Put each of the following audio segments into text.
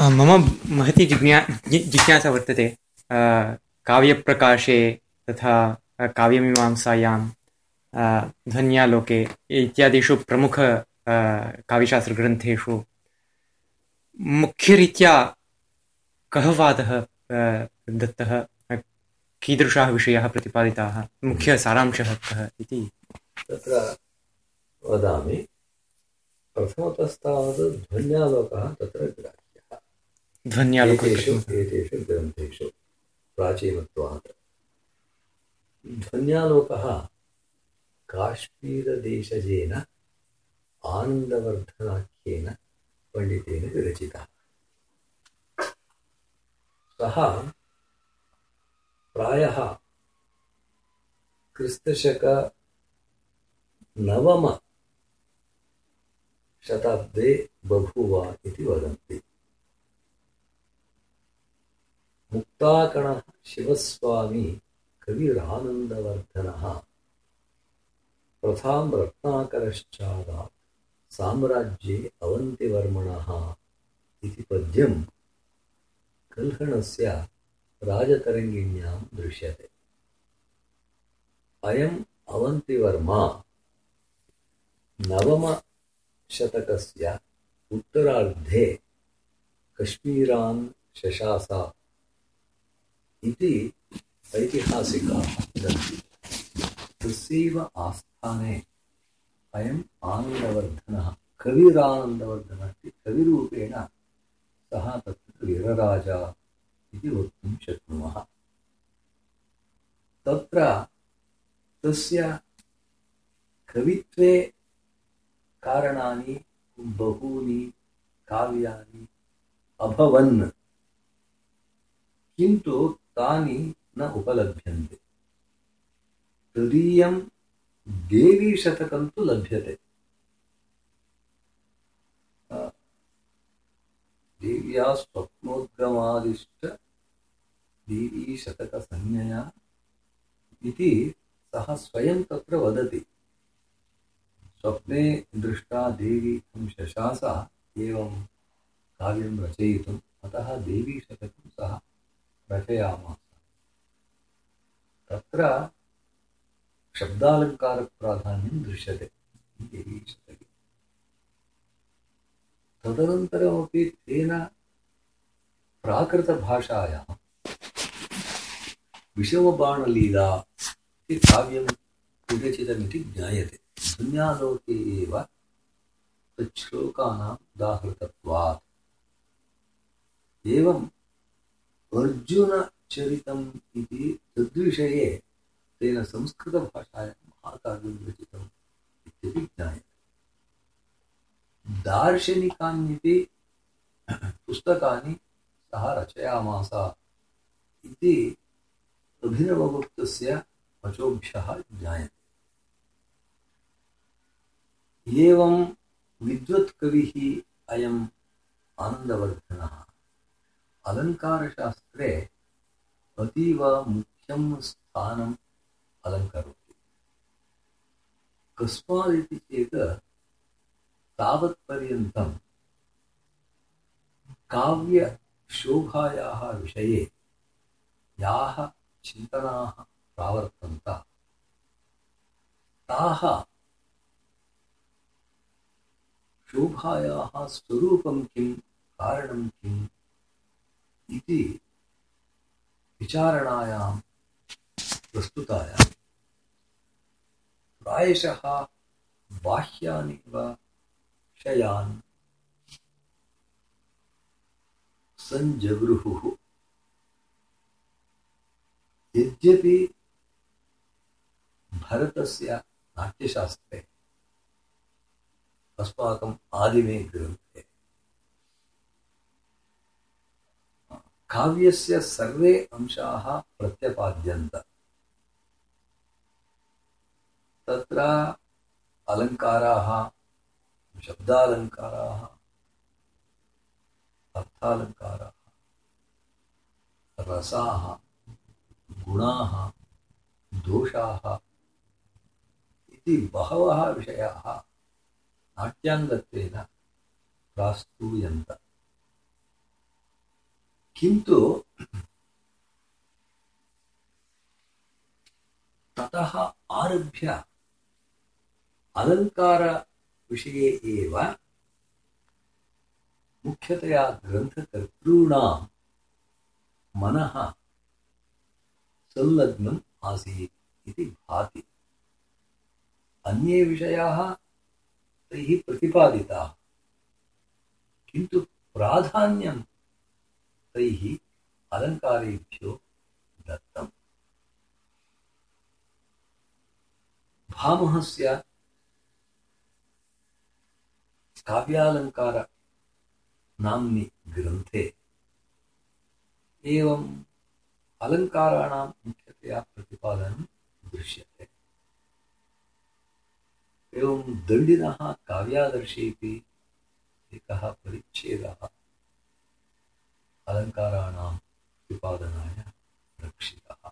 मम महती जिज्ञा जिज्ञासा वर्तते। काव्यप्रकाशे तथा काव्यमीमांसायां ध्वन्यालोके इत्यादिषु प्रमुख काव्यशास्त्रग्रन्थेषु। मुख्यरीत्या कः वादः दत्तः कीदृशाः विषयाः प्रतिपादिताः मुख्यसारांशः कः इति। तत्र वदामि। प्रथमतस्तावत् ध्वन्यालोकः तत्र ग्राह्यः ध्वन्यालोकेषु एतेषु ग्रन्थेषु प्राचीनत्वात्। ध्वन्यालोकः काश्मीरदेशजेन आनन्दवर्धनाख्येन पण्डितेन विरचितः। सः प्रायः क्रिस्तशक नवम बभूव इति वदन्ति। मुक्ताकणः शिवस्वामी कविरानन्दवर्धनः प्रथां रत्नाकरश्चादात् साम्राज्ये अवन्तिवर्मणः इति पद्यं राजतरङ्गिण्यां दृश्यते। अयम् अवन्तिवर्मा नवमशतकस्य उत्तरार्धे कश्मीरान् शशास इति ऐतिहासिकाः वदन्ति तस्यैव आस्थाने। अयम् आनन्दवर्धनः। कविरानन्दवर्धनः इति कविरूपेण सः तत्र वीरराजा इति वक्तुं शक्नुमः। तत्र तस्य कवित्वे कारणानि, बहूनि, काव्यानि अभवन्। किन्तु तानि न उपलभ्यन्ते। तदीयं देवीशतकं तु लभ्यते। देव्या स्वप्नोद्गमादिष्ट देवीशतकसंज्ञया इति सः स्वयं तत्र वदति। स्वप्ने दृष्टा देवी तं शशास एवं काव्यं रचयितुम्, अतः देवीशतकं सः रचयामास तत्र शब्दालङ्कारप्राधान्यं दृश्यते देवीशतके तदनन्तरमपि तेन प्राकृतभाषायां विषमबाणलीला इति काव्यं विरचितमिति ज्ञायते। दुन्यालोके एव तच्छ्लोकानाम् उदाहृतत्वात्। एवम् अर्जुनचरितम् इति तद्विषये तेन संस्कृतभाषायां महाकाव्यं रचितम् इत्यपि ज्ञायते दार्शनिकान्यपि पुस्तकानि सः रचयामास इति अभिनवगुप्तस्य वचोभ्यः ज्ञायते। एवं विद्वत्कविः अयम् आनन्दवर्धनः। अलङ्कारशास्त्रे अतीव मुख्यं स्थानम् अलङ्करोति कस्मादिति चेत् तावत्पर्यन्तं काव्यशोभायाः विषये याः चिन्तनाः प्रावर्तन्त। ताः शोभायाः स्वरूपं किं, कारणं किम्? इति विचारणायां प्रस्तुतायां। प्रायशः बाह्यानि वा विषयान् सञ्जगृहुः यद्यपि भरतस्य नाट्यशास्त्रे अस्माकम् आदिमे ग्रन्थे काव्यस्य सर्वे अंशाः प्रत्यपाद्यन्त। तत्र अलङ्काराः, शब्दालङ्काराः, अर्थालङ्काराः, रसाः, गुणाः, दोषाः इति बहवः विषयाः नाट्याङ्गत्वेन प्रास्तूयन्त। किन्तु ततः आरभ्य अलङ्कारविषये एव मुख्यतया ग्रन्थकर्तॄणां मनः संलग्नम् आसीत् इति भाति। अन्ये विषयाः तैः प्रतिपादिताः। किन्तु प्राधान्यं तैः अलङ्कारेभ्यो दत्तम्। भामहस्य काव्यालङ्कार नाम्नि ग्रन्थे। एवम् अलङ्काराणां मुख्यतया प्रतिपादनं दृश्यते। एवं दण्डिनः काव्यादर्शेऽपि एकः परिच्छेदः। अलङ्काराणां प्रतिपादनाय रक्षितः।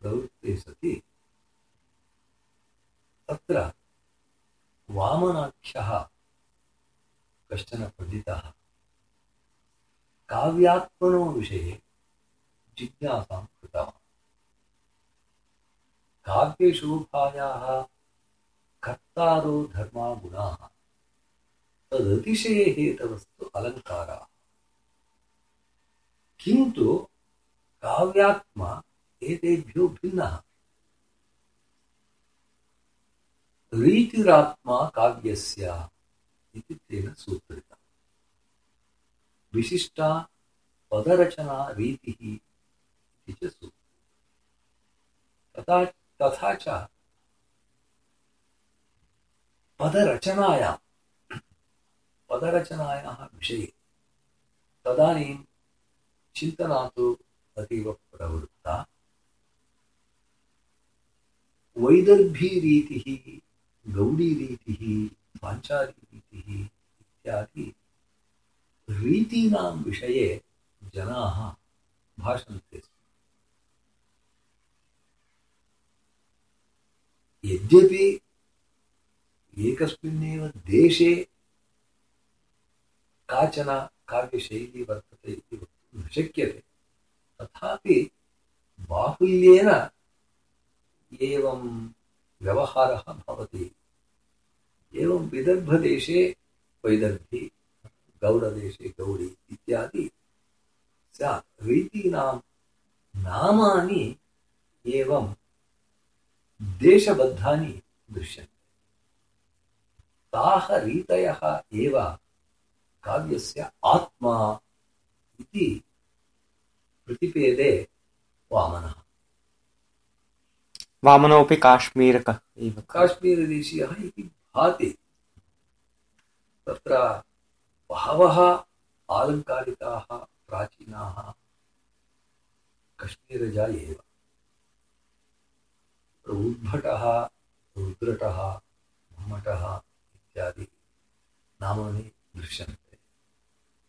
प्रवृत्ते सति तत्र वामनाख्यः कश्चन काव्यात्मनो विषये जिज्ञासां कृतवान्। काव्यशोभायाः कर्तारो धर्मा गुणाः। तदतिशये हेतवस्तु अलङ्काराः। किन्तु काव्यात्मा एतेभ्यो भिन्नः। रीतिरात्मा काव्यस्य इति तेन सूत्रितम्। विशिष्टा पदरचना रीतिः इति च तथा तथा च पदरचनायां पदरचनायाः विषये तदानीं चिन्तना तु अतीव प्रवृत्ता। वैदर्भीरीतिः गौडीरीतिः पाञ्चालीरीतिः इत्यादि रीतीनां विषये जनाः भाषन्ते। स्म यद्यपि एकस्मिन्नेव देशे काचन काव्यशैली वर्तते इति वक्तुं न शक्यते। तथापि बाहुल्येन एवं व्यवहारः भवति। एवं विदर्भदेशे वैदर्भी, गौडदेशे गौडी इत्यादि स्यात्। रीतीनां नामानि एवं देशबद्धानि दृश्यन्ते। ताः रीतयः एव काव्यस्य आत्मा इति प्रतिपेदे वामनः। वामनोऽपि काश्मीरकः। एव काश्मीरदेशीयः इति भाति। तत्र बहवः आलङ्कारिकाः प्राचीनाः कश्मीरजा एव। उद्भटः रुद्रटः मम्मटः इत्यादि नामानि दृश्यन्ते।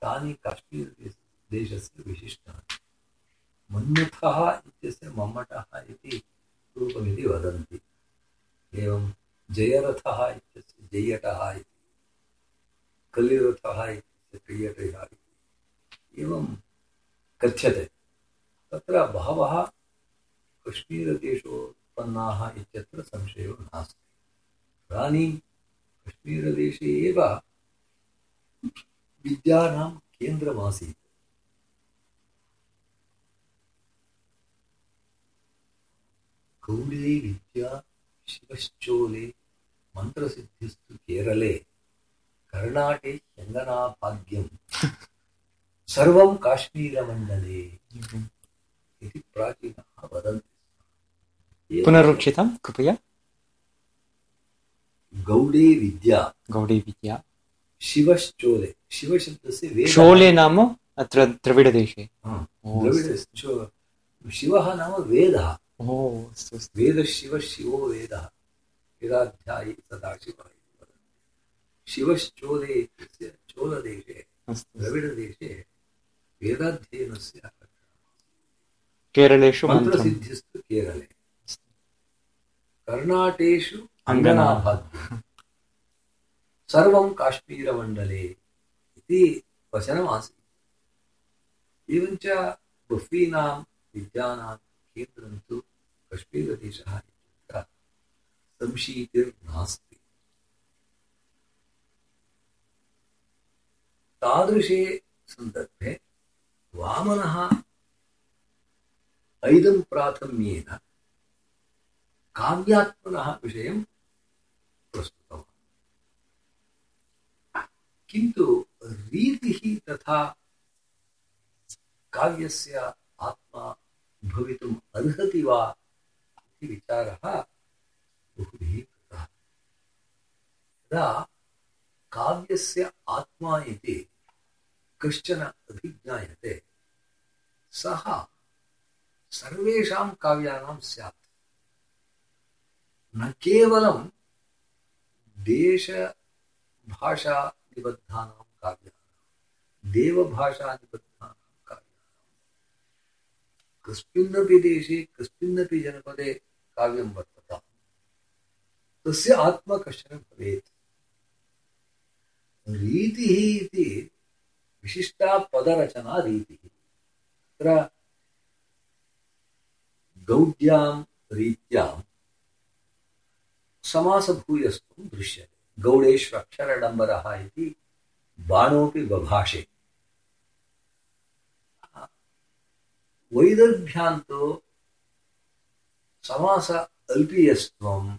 तानि काश्मीर देशस्य विशिष्टानि। मन्मथः इत्यस्य मम्मटः इति रूपमिति वदन्ति। एवं जयरथः इत्यस्य जय्यटः इति इत्यस्य इति। एवं कथ्यते। तत्र बहवः कश्मीरदेशोत्पन्नाः इत्यत्र संशयो नास्ति। इदानीं कश्मीरदेशे एव विद्यानां केन्द्रमासीत् गौडे विद्या शिवश्चोले मन्त्रसिद्धिस्तु केरले कर्णाटे चन्दनाभाग्यं सर्वं काश्मीरमण्डले इति प्राचीनाः वदन्ति स्म। पुनरुक्षितं कृपया गौडे विद्या गौडी विद्या शिवश्चोले शिवशब्दस्य वेदः शोले नाम अत्र द्रविडदेशे हा, ओ, द्रविडश्चो- शिवः नाम वेदः ओ अस्तु अस्तु वेदशिव शिवो वेदः वेदाध्यायी सदाशिवः इति वदन्ति शिवश्चोले इत्यस्य चोलदेशे अस्तु द्रविडदेशे वेदाध्ययनस्य केरलेषु मन्त्रं मन्त्रसिद्धिस्तु केरले कर्णाटेषु अङ्गना। सर्वं काश्मीरमण्डले इति वचनमासीत्। एवञ्च बह्वीनां विद्यानां केन्द्रं तु कश्मीरदेशः इत्यत्र संशीतिर्नास्ति तादृशे सन्दर्भे वामनः ऐदं प्राथम्येन काव्यात्मनः विषयं किन्तु रीतिः तथा काव्यस्य आत्मा भवितुम् अर्हति वा इति विचारः बहुभिः कृतः। यदा काव्यस्य आत्मा इति कश्चन अभिज्ञायते, सः सर्वेषां काव्यानां स्यात्। न केवलं देशभाषानिबद्धानां काव्यानां देशे जनपदे काव्यं तस्य आत्मा कश्चन भवेत्। रीतिः इति विशिष्टा पदरचना रीतिः। तत्र गौड्यां, रीत्यां समासभूयस्त्वं दृश्यते। गौडेष्वक्षरडम्बरः इति बाणोऽपि बभाषे। वैदर्भ्यान्तो समास अल्पीयस्त्वं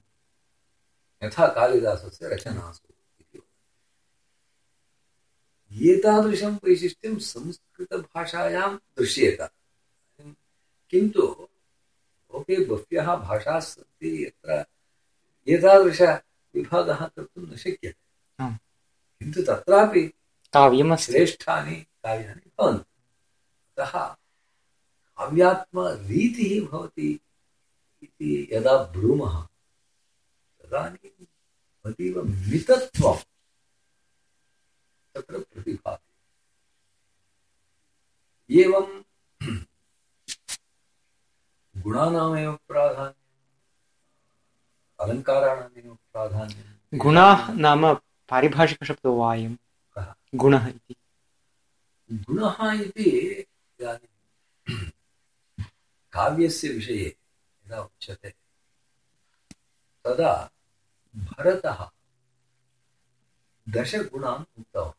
यथा कालिदासस्य रचनासु एतादृशं वैशिष्ट्यं संस्कृतभाषायां दृश्येत। किन्तु लोके बह्व्यः भाषाः सन्ति यत्र एतादृशविभागः कर्तुं न शक्यते। किन्तु तत्रापि श्रेष्ठानि काव्यानि भवन्ति। अतः काव्यात्मरीतिः भवति इति यदा ब्रूमः तदानीम् अतीव मितत्वं तत्र प्रतिभाति एवं गुणानामेव प्राधान्यम्। अलङ्काराणामेव प्राधान्यं गुणाः नाम पारिभाषिकशब्दो वा अयं? गुणः इति। गुणः इति इदानीं काव्यस्य विषये यदा उच्यते तदा भरतः दशगुणान् उक्तवान्।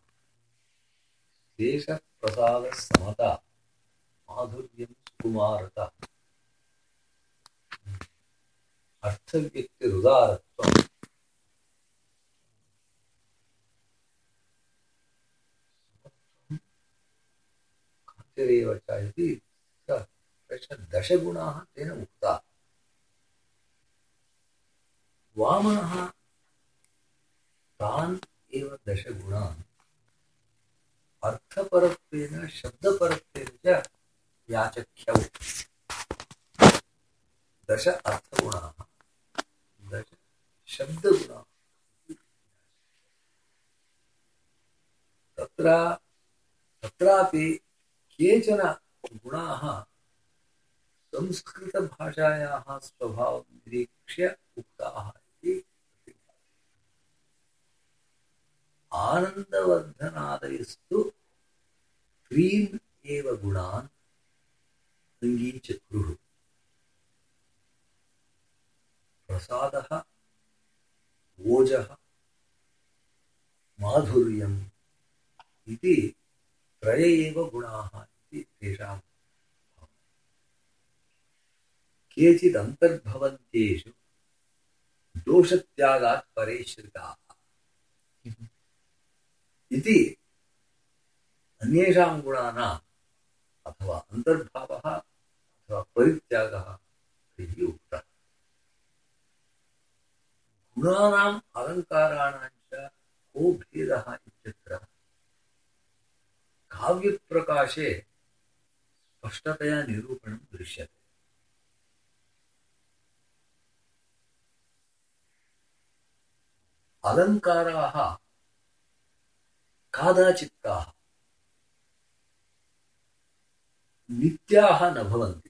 देशप्रसादसमता माधुर्यं सुकुमारता। अर्थव्यक्तिरुदारत्वं कान्तिरेव च इति स- दशगुणाः तेन उक्ताः। वामनः तान् एव दशगुणान्। अर्थपरत्वेन, शब्दपरत्वेन च याचख्यौ। दश अर्थगुणाः। दश शब्दगुणाः तत्र, तत्रापि केचन गुणाः संस्कृतभाषायाः स्वभावं निरीक्ष्य उक्ताः इति। आनन्दवर्धनादयस्तु त्रीन् एव गुणान् अङ्गीचक्रुः प्रसादः ओजः माधुर्यम् इति त्रय एव गुणाः दोषत्यागात् इति अन्येषां गुणानाम् अथवा अन्तर्भावः अथवा परित्यागः तैः उक्तः गुणानाम् अलङ्काराणां च को भेदः इत्यत्र। काव्यप्रकाशे स्पष्टतया निरूपणं दृश्यते। अलङ्काराः कादाचित्ताः। नित्याः न भवन्ति।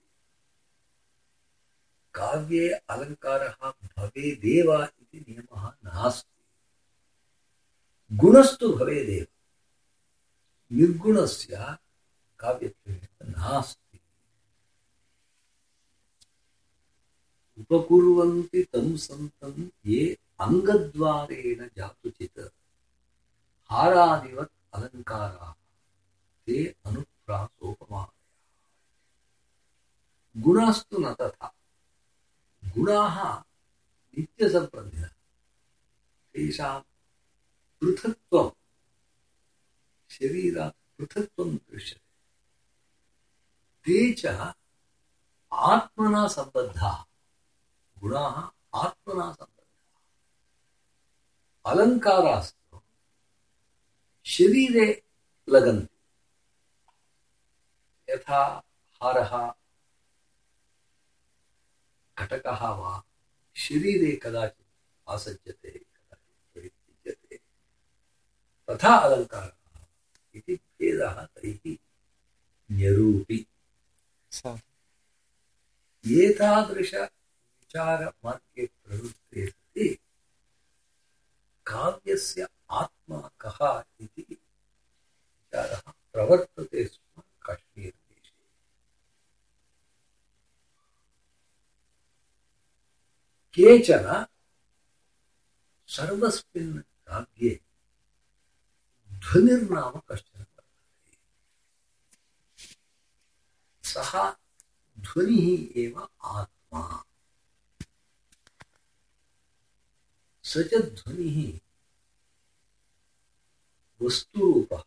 काव्ये अलङ्कारः भवेदेव इति नियमः नास्ति। गुणस्तु भवेदेव। निर्गुणस्य काव्यत्वेन नास्ति। उपकुर्वन्ति तं सन्तं ये अङ्गद्वारेण जातुचित्। हारादिवत् अलङ्काराः, ते अनुप्रासोपमानयाः। गुणास्तु न तथा। गुणाः नित्यसम्बन्धिनः तेषां पृथक्त्वं शरीरात् पृथक्त्वं दृश्यते ते च आत्मना सम्बद्धाः गुणाः आत्मना सम्बद्धाः शरीरे यथा वा शरीरे कदाचित् आसज्यते कदाचित् परित्यज्यते। तथा अलङ्कारः इति भेदः तैः न्यरूपि। एतादृशविचारमार्गे प्रवृत्ते सति काव्यस्य आत्मा कः इति विचारः प्रवर्तते स्म काश्मीरदेशे केचन सर्वस्मिन् काव्ये ध्वनिर्नाम कश्चन वर्तते। सः ध्वनिः एव आत्मा। स च ध्वनिः वस्तुरूपः,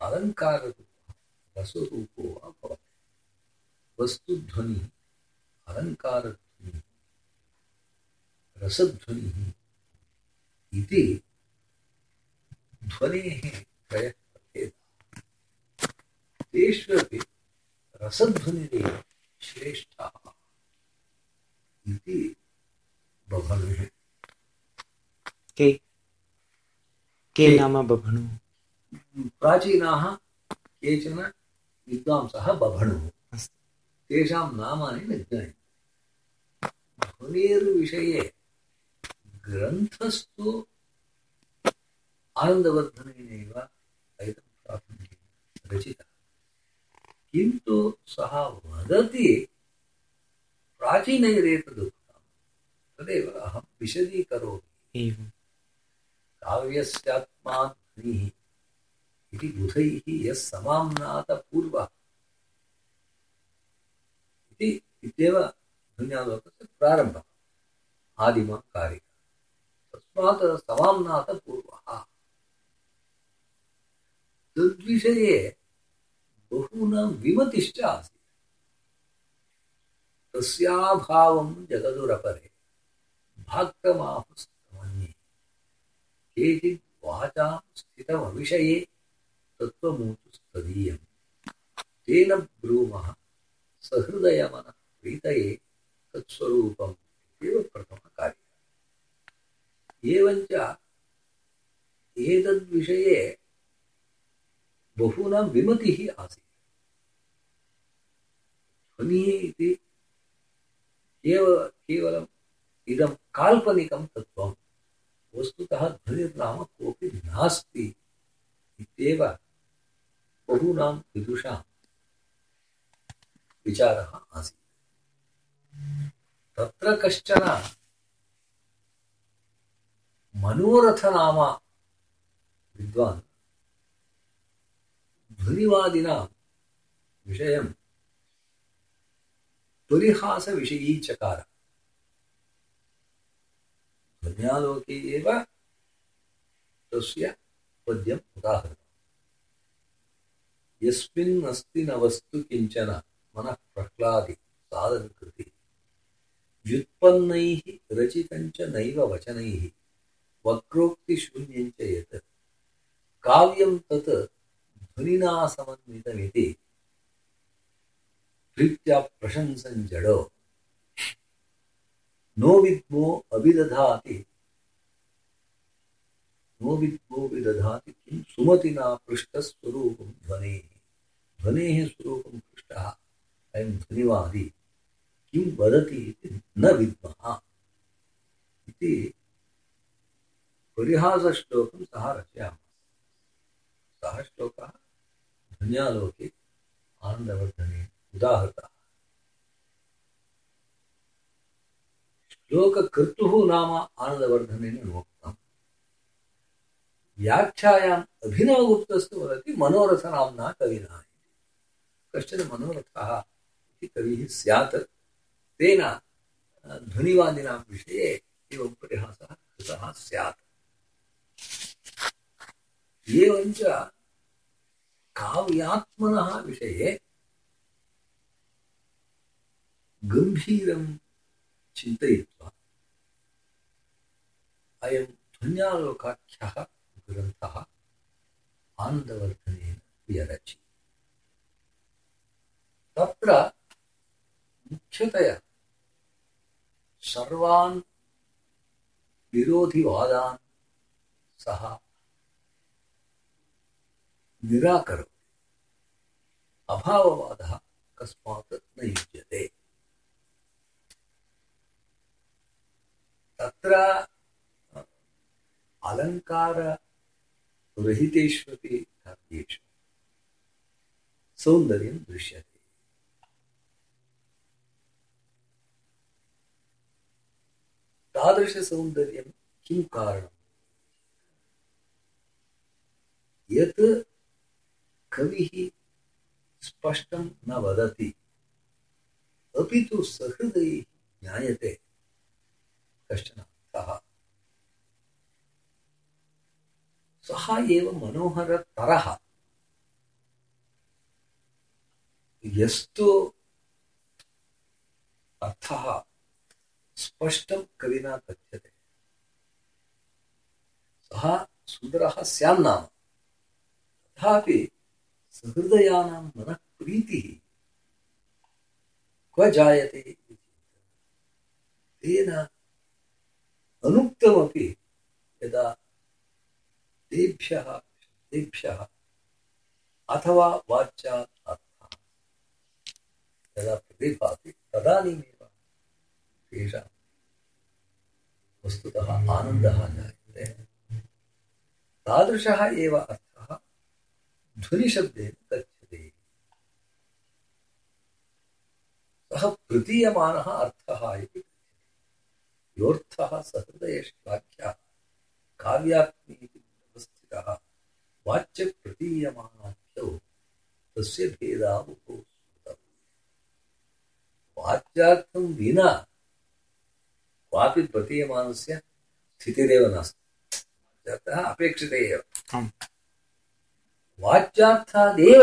अलङ्काररूपः, रसरूपो वा भवति वस्तुध्वनिः रसध्वनिः इति ध्वनेः त्रयः प्रभेदाः तेष्वपि रसध्वनिरेव श्रेष्ठः इति के? के के? नाम बभणु प्राचीनाः केचन विद्वांसः बभणुः तेषां नामानि न ज्ञायन्ते। ध्वनेर्विषये ग्रन्थस्तु आनन्दवर्धनेनैव ऐतं प्राथमिकं रचितः। किन्तु सः वदति प्राचीनैरेतदुक्तं तदेव अहं विशदीकरोमि। काव्यस्यात्मा ध्वनिः इति बुधैः यः समाम्नातपूर्वः इति इत्येव ध्वन्यालोकस्य प्रारम्भः। आदिमा कारिका तस्मात् समाम्नातपूर्वः तद्विषये बहूनां विमतिश्च आसीत् तस्याभावं जगदुरपरे भाक्रमाहुस्तमन्ये केचित् वाचां स्थितमविषये तत्त्वमूतुस्तदीयं तेन ब्रूमः सहृदयमनः प्रीतये तत्स्वरूपम् इत्येव प्रथमकार्यम्। एवञ्च एतद्विषये बहूनां विमतिः आसीत्। ध्वनिः इति केव, केवलम् इदं काल्पनिकं तत्त्वं वस्तुतः ध्वनिर्नाम कोऽपि नास्ति इत्येव बहूनां विदुषां विचारः आसीत्। तत्र कश्चन मनोरथनाम विद्वान्। ध्वनिवादिनां विषयं परिहासविषयी चकार ध्वन्यालोके एव तस्य पद्यम् यस्मिन्नस्ति न वस्तु किंचन मनः प्रह्लादि साधनकृति। व्युत्पन्नैः रचितञ्च नैव वचनैः। वक्रोक्तिशून्यञ्च यत्। काव्यं तत् ध्वनिना समन्वितमिति प्रीत्या प्रशंसन् जडो। नो विद्मो अभिदधाति। नो विद्मो विदधाति किं सुमतिना पृष्ठस्वरूपं ध्वनेः। ध्वनेः स्वरूपं पृष्टः अयं ध्वनिवादी। किं वदति इति न विद्मः। इति परिहासश्लोकं सः रचयामः। सः श्लोकः ध्वन्यालोके आनन्दवर्धने उदाहृतः। श्लोककर्तुः नाम आनन्दवर्धनेन नोक्तम् व्याख्यायाम् अभिनवगुप्तस्तु वदति मनोरथनाम्ना कविना कश्चन मनोरथः इति कविः स्यात्। तेन ध्वनिवादिनां विषये एवं परिहासः कृतः स्यात्। एवञ्च काव्यात्मनः विषये गम्भीरं चिन्तयित्वा अयं ध्वन्यालोकाख्यः ग्रन्थः आनन्दवर्धनेन व्यरचि तत्र मुख्यतया सर्वान् विरोधिवादान् सः निराकरोति। अभाववादः कस्मात् न युज्यते तत्र अलङ्काररहितेष्वपि काव्येषु सौन्दर्यं दृश्यते। किं कारणम्? यत् कविः स्पष्टं न वदति। अपि तु सहृदयैः ज्ञायते। कश्चन अर्थः सः एव मनोहरतरः। यस्तु अर्थः स्पष्टं कविना कथ्यते। सः सुन्दरः स्यान्नाम। तथापि सहृदयानां मनः प्रीतिः। क्व जायते तेन अनुक्तमपि यदा तेभ्यः तेभ्यः अथवा अर्थः यदा प्रतिभाति तदानीमेव तेषां वस्तुतः आनन्दः जायते। तादृशः एव अर्थः। ध्वनिशब्देन कथ्यते सः प्रतीयमानः अर्थः इति। योऽर्थः सहृदयश्लाघ्यः काव्यात्मी इति वाच्यप्रतीयमानाख्यौ तस्य विना क्वापि प्रतीयमानस्य स्थितिरेव नास्ति। अपेक्षते एव। वाच्यार्थादेव।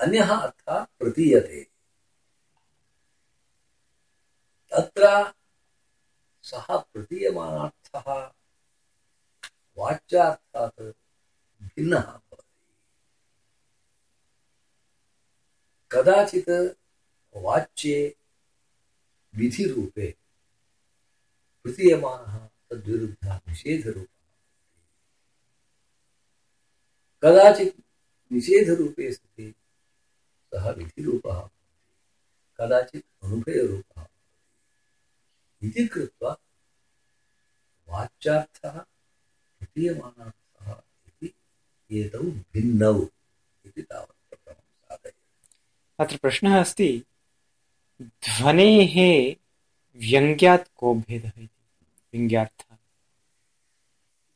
अन्यः अर्थः प्रतीयते। तत्र सः प्रतीयमानार्थः वाच्यार्थात् भिन्नः भवति। कदाचित् वाच्ये विधिरूपे प्रतीयमानः तद्विरुद्धः कदाचित् निषेधरूपे सति सः विधिरूपः कदाचित् अनुभयरूपः। इति कृत्वा वाच्यार्थः प्रतीयमानार्थः इति एतौ भिन्नौ इति तावत् प्रथमं साधयति। अत्र प्रश्नः अस्ति ध्वनेः व्यङ्ग्यात् को भेदः इति? व्यङ्ग्यार्थः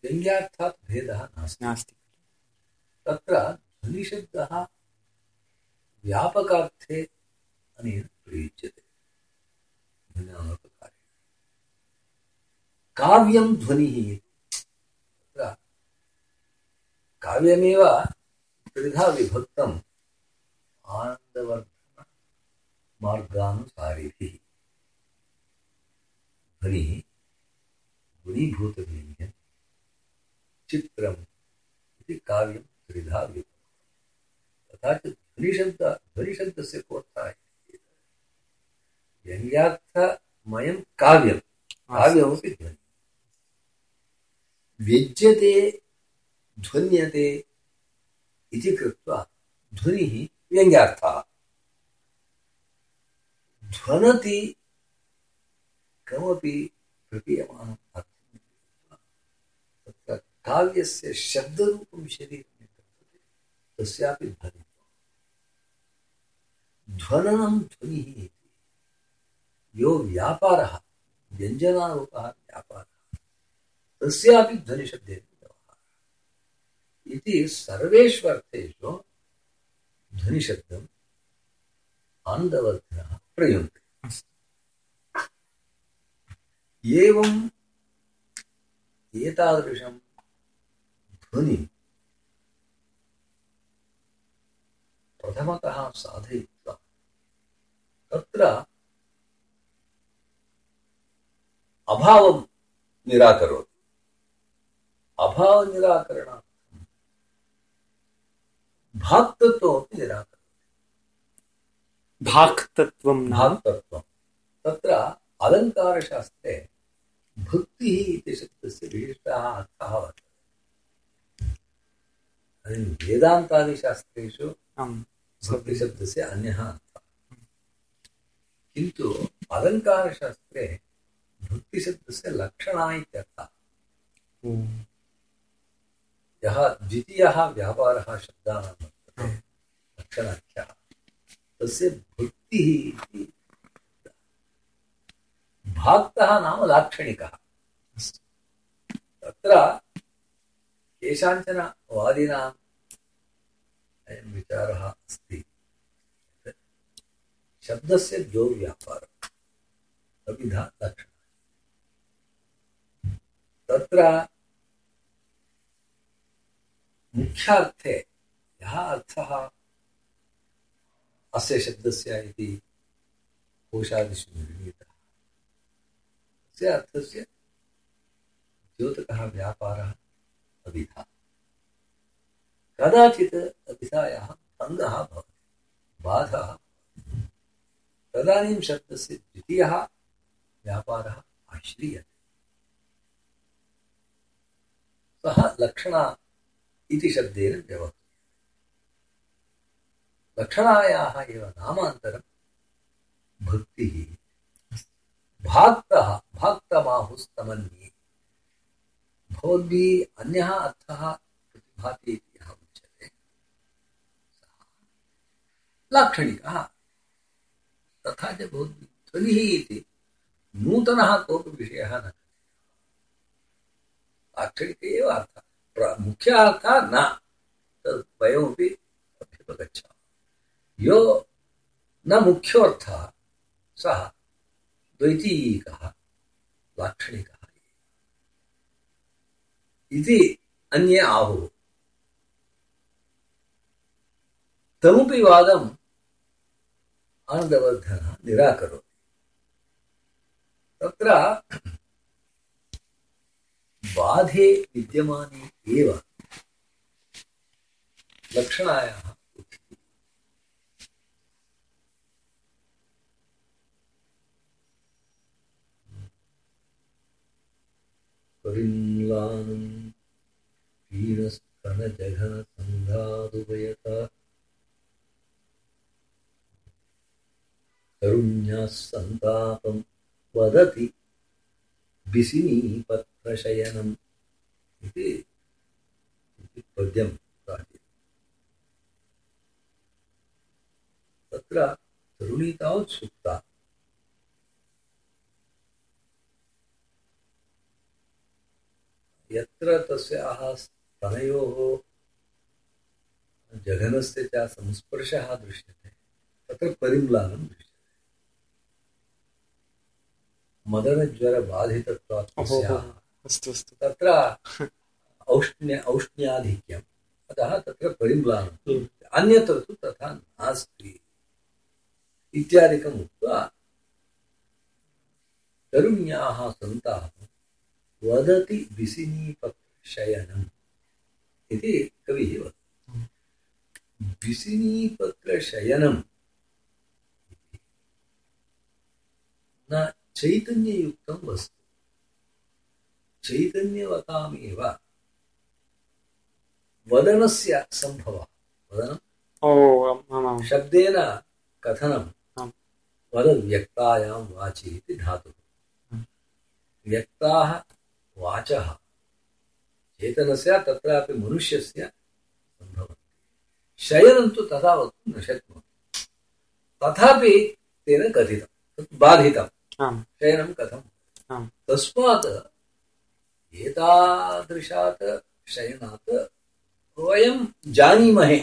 व्यङ्ग्यार्थात् भेदः नास्ति। नास्ति। तत्र ध्वनिशब्दः व्यापकार्थे अनेन प्रयुज्यते। ध्वन्यालोककार्ये काव्यं ध्वनिः तत्र काव्यमेव त्रिधा विभक्तम् आनन्दवर्धन मार्गानुसारिभिः ध्वनिः चित्रम् इति काव्यं त्रिधा तथा च ध्वनिशब्द ध्वनिशब्दस्य कोऽर्थः इति चेत् व्यङ्ग्यार्थमयं काव्यं काव्यमपि ध्वनि। व्यज्यते ध्वन्यते इति कृत्वा ध्वनिः व्यङ्ग्यार्थः ध्वनति कमपि प्रतीयमानम् अर्थं। काव्यस्य शब्दरूपं शरीरं वर्तते तस्यापि ध्वनित्वम् ध्वननं ध्वनिः इति। यो व्यापारः व्यञ्जनारूपः व्यापारः। तस्यापि ध्वनिशब्देन व्यवहारः। इति सर्वेषु अर्थेषु ध्वनिशब्दम् आनन्दवर्धिनः प्रयुङ्क्ते। एवम् एतादृशं ध्वनि प्रथमतः साधयित्वा। तत्र अभावं निराकरोति। अभावनिराकरणार्थं भाक्तत्वमपि निराकरोति। भाक्तत्वं भाक्तत्वं। तत्र अलङ्कारशास्त्रे भक्तिः इति शब्दस्य विशिष्टः अर्थः वर्तते। वेदान्तादिशास्त्रेषु भक्तिशब्दस्य अन्यः अर्थः। किन्तु अलङ्कारशास्त्रे भक्तिशब्दस्य लक्षणा इत्यर्थः। यः द्वितीयः व्यापारः शब्दानां वर्तते, लक्षणाख्यः, तस्य भक्तिः इति भाक्तः नाम लाक्षणिकः। तत्र केषाञ्चन वादिनाम् अयं विचारः अस्ति। शब्दस्य द्वौ व्यापारः कविधा लक्षणः। तत्र मुख्यार्थे यः अर्थः अस्य शब्दस्य इति कोशादिषु निर्णीतः। तस्य अर्थस्य द्योतकः व्यापारः अभिधा कदाचित् अभिधायाः भङ्गः भवति, बाधः। तदानीं शब्दस्य द्वितीयः व्यापारः आश्रीयते। सः लक्षणा इति शब्देन व्यवहृतः लक्षणायाः एव नामान्तरं भक्तिः भाक्तः भाक्तमाहुस्तमन्ये भवद्भिः अन्यः अर्थः प्रतिभाति इति यः उच्यते सः लाक्षणिकः तथा च भवद्भिः ध्वनिः इति न लाक्षणिक अर्थः। प्र- मुख्यः अर्थः न। तद् यो न मुख्योऽर्थः, सः द्वैतीयिकः, लाक्षणिकः। इति अन्ये आहुः। तमुपि वादम् आनन्दवर्धनः निराकरोति तत्र बाधे विद्यमाने एव लक्षणायाः परिम्लानं करुण्याः सन्तापं वदति बिसिनीपत्रशयनम् इति पद्यं प्राचीनं तत्र तरुणी तावत् सुप्ता। यत्र तस्याः स्तनयोः जघनस्य च संस्पर्शः दृश्यते, तत्र परिम्लानं दृश्यते। मदनज्वरबाधितत्वात् तत्र औष्ण्य औष्ण्याधिक्यम्। अतः तत्र परिम्लानं हम्म। अन्यत्र तु तथा नास्ति। इत्यादिकम् उक्त्वा तरुण्याः सन्तापं वदति इति कविः वदति। न चैतन्ययुक्तं वस्तु। चैतन्यवतामेव वदनस्य सम्भवः। वदनं? शब्देन कथनं। वदव्यक्तायां वाचि इति धातुः। व्यक्ताः वाचः। चेतनस्य तत्रापि मनुष्यस्य सम्भवन्ति शयनं तु तथा वक्तुं न शक्नोति। तथापि तेन कथितं तत् बाधितम् शयनं कथम्। आम् तस्मात् एतादृशात् शयनात् वयं जानीमहे।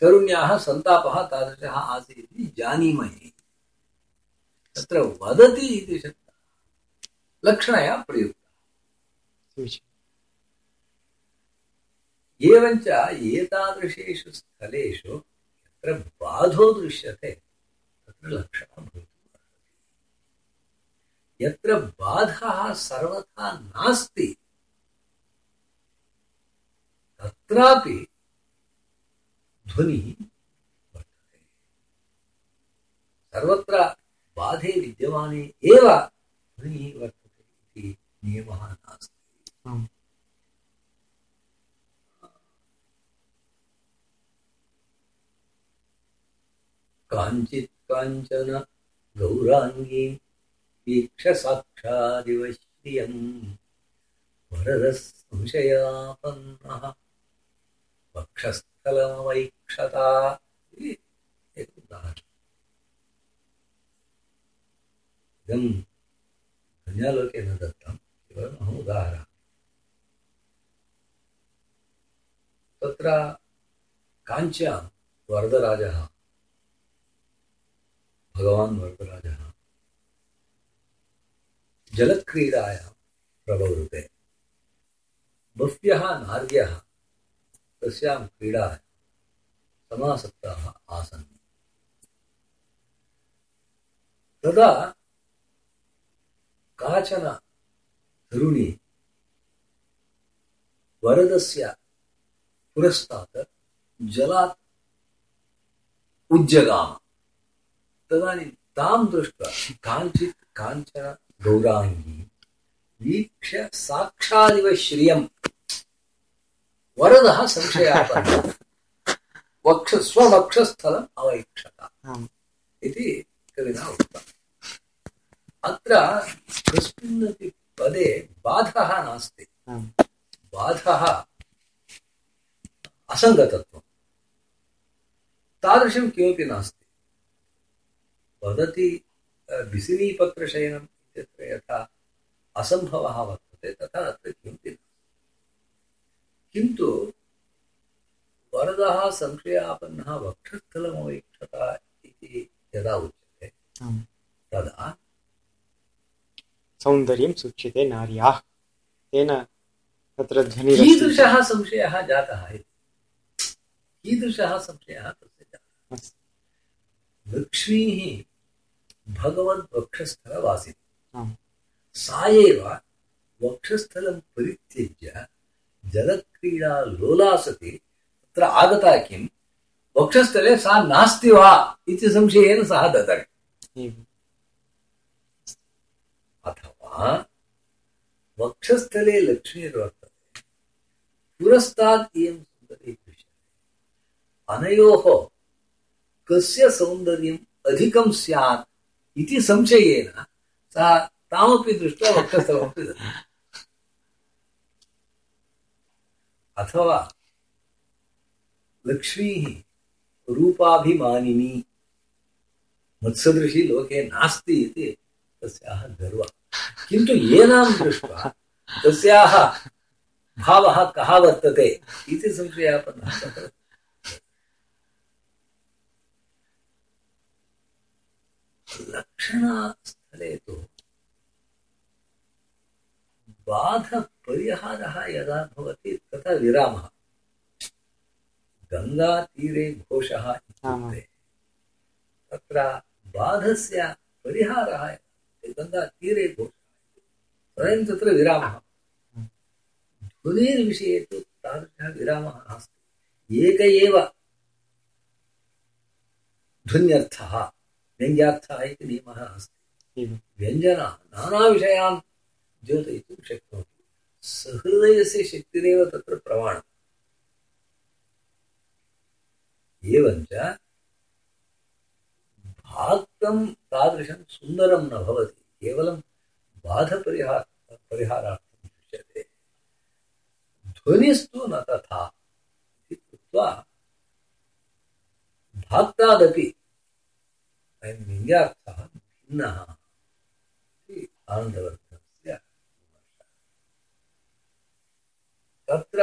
तरुण्याः सन्तापः तादृशः आसीत् इति जानीमहे। तत्र वदति इति शब्दः। लक्षणया प्रयुक्तः। एवञ्च एतादृशेषु स्थलेषु यत्र बाधो दृश्यते तत्र लक्षणं अर्हति यत्र बाधः सर्वथा नास्ति। तत्रापि ध्वनिः वर्तते। सर्वत्र बाधे विद्यमाने एव ध्वनिः वर्तते इति नियमः नास्ति। आम् काञ्चित् काञ्चन गौराङ्गी वीक्ष साक्षादिव श्रियम् वरदः संशयापन्नः वक्षस्थलमवैक्षता। इदं धन्यालोके दत्तं, केवलम् अहम् उदाहरणम्। तत्र काञ्च्यां वरदराजः, भगवान् वरदराजः। जलक्रीडायां प्रववृते बह्व्यः नार्यः तस्यां क्रीडायां समासक्ताः आसन्। तदा काचन तरुणी वरदस्य पुरस्तात् जलात् उज्जगाम। तदानीं तां दृष्ट्वा काञ्चित् काञ्चन गौराङ्गी। वीक्ष्य साक्षादिव श्रियम्। वरदः संशयापन्नः। वक्ष स्ववक्षस्थलम् अवैक्षत इति कविना उक्तम्। अत्र कस्मिन्नपि पदे बाधः नास्ति। बाधः असङ्गतत्वं तादृशं किमपि नास्ति। वदति बिसिनीपत्रशयनम्। इत्यत्र यथा असम्भवः वर्तते तथा अत्र किमपि किन्तु वरदः संशयापन्नः वक्षस्थलमवैक्षत इति यदा उच्यते तदा सौन्दर्यं सूच्यते नार्याः। तेन तत्र ध्वनिरस्ति कीदृशः संशयः जातः इति? कीदृशः संशयः तस्य जातः? भगवद्वक्षस्थलवासिनी सा एव वक्षस्थलं परित्यज्य जलक्रीडा लोलासति तत्र आगता किं वक्षस्थले सा नास्ति वा इति संशयेन सः ददर् एवम् अथवा वक्षस्थले लक्ष्मीर्वर्तते पुरस्तात् इयं सुन्दरी दृश्यते अनयोः कस्य सौन्दर्यम् अधिकं स्यात् इति संशयेन सः तामपि दृष्ट्वा वक्षस्थलमपि अथवा लक्ष्मीः रूपाभिमानिनी। मत्सदृशी लोके नास्ति इति तस्याः गर्वः। किन्तु येनां दृष्ट्वा तस्याः भावः कः वर्तते इति संशयापन्नः। तत्र लक्षणस्थले तु। बाधपरिहारः यदा भवति तथा विरामः। गङ्गातीरे घोषः इत्युक्ते। तत्र बाधस्य परिहारः गङ्गातीरे घोषः तत्र विरामः। ध्वनेर्विषये तु तादृशः विरामः नास्ति। एक एव ध्वन्यर्थः, व्यङ्ग्यार्थः इति नियमः अस्ति। व्यञ्जनः नानाविषयान् द्योतयितुं शक्नोति। सहृदयस्य शक्तिरेव तत्र प्रमाणम्। एवञ्च भाक्तं तादृशं सुन्दरं न भवति, केवलं बाधपरिहार, परिहारार्थं दृश्यते। ध्वनिस्तु न तथा इति कृत्वा भाक्तादपि, अयं व्यङ्ग्यार्थः भिन्नः। विमर्शः तत्र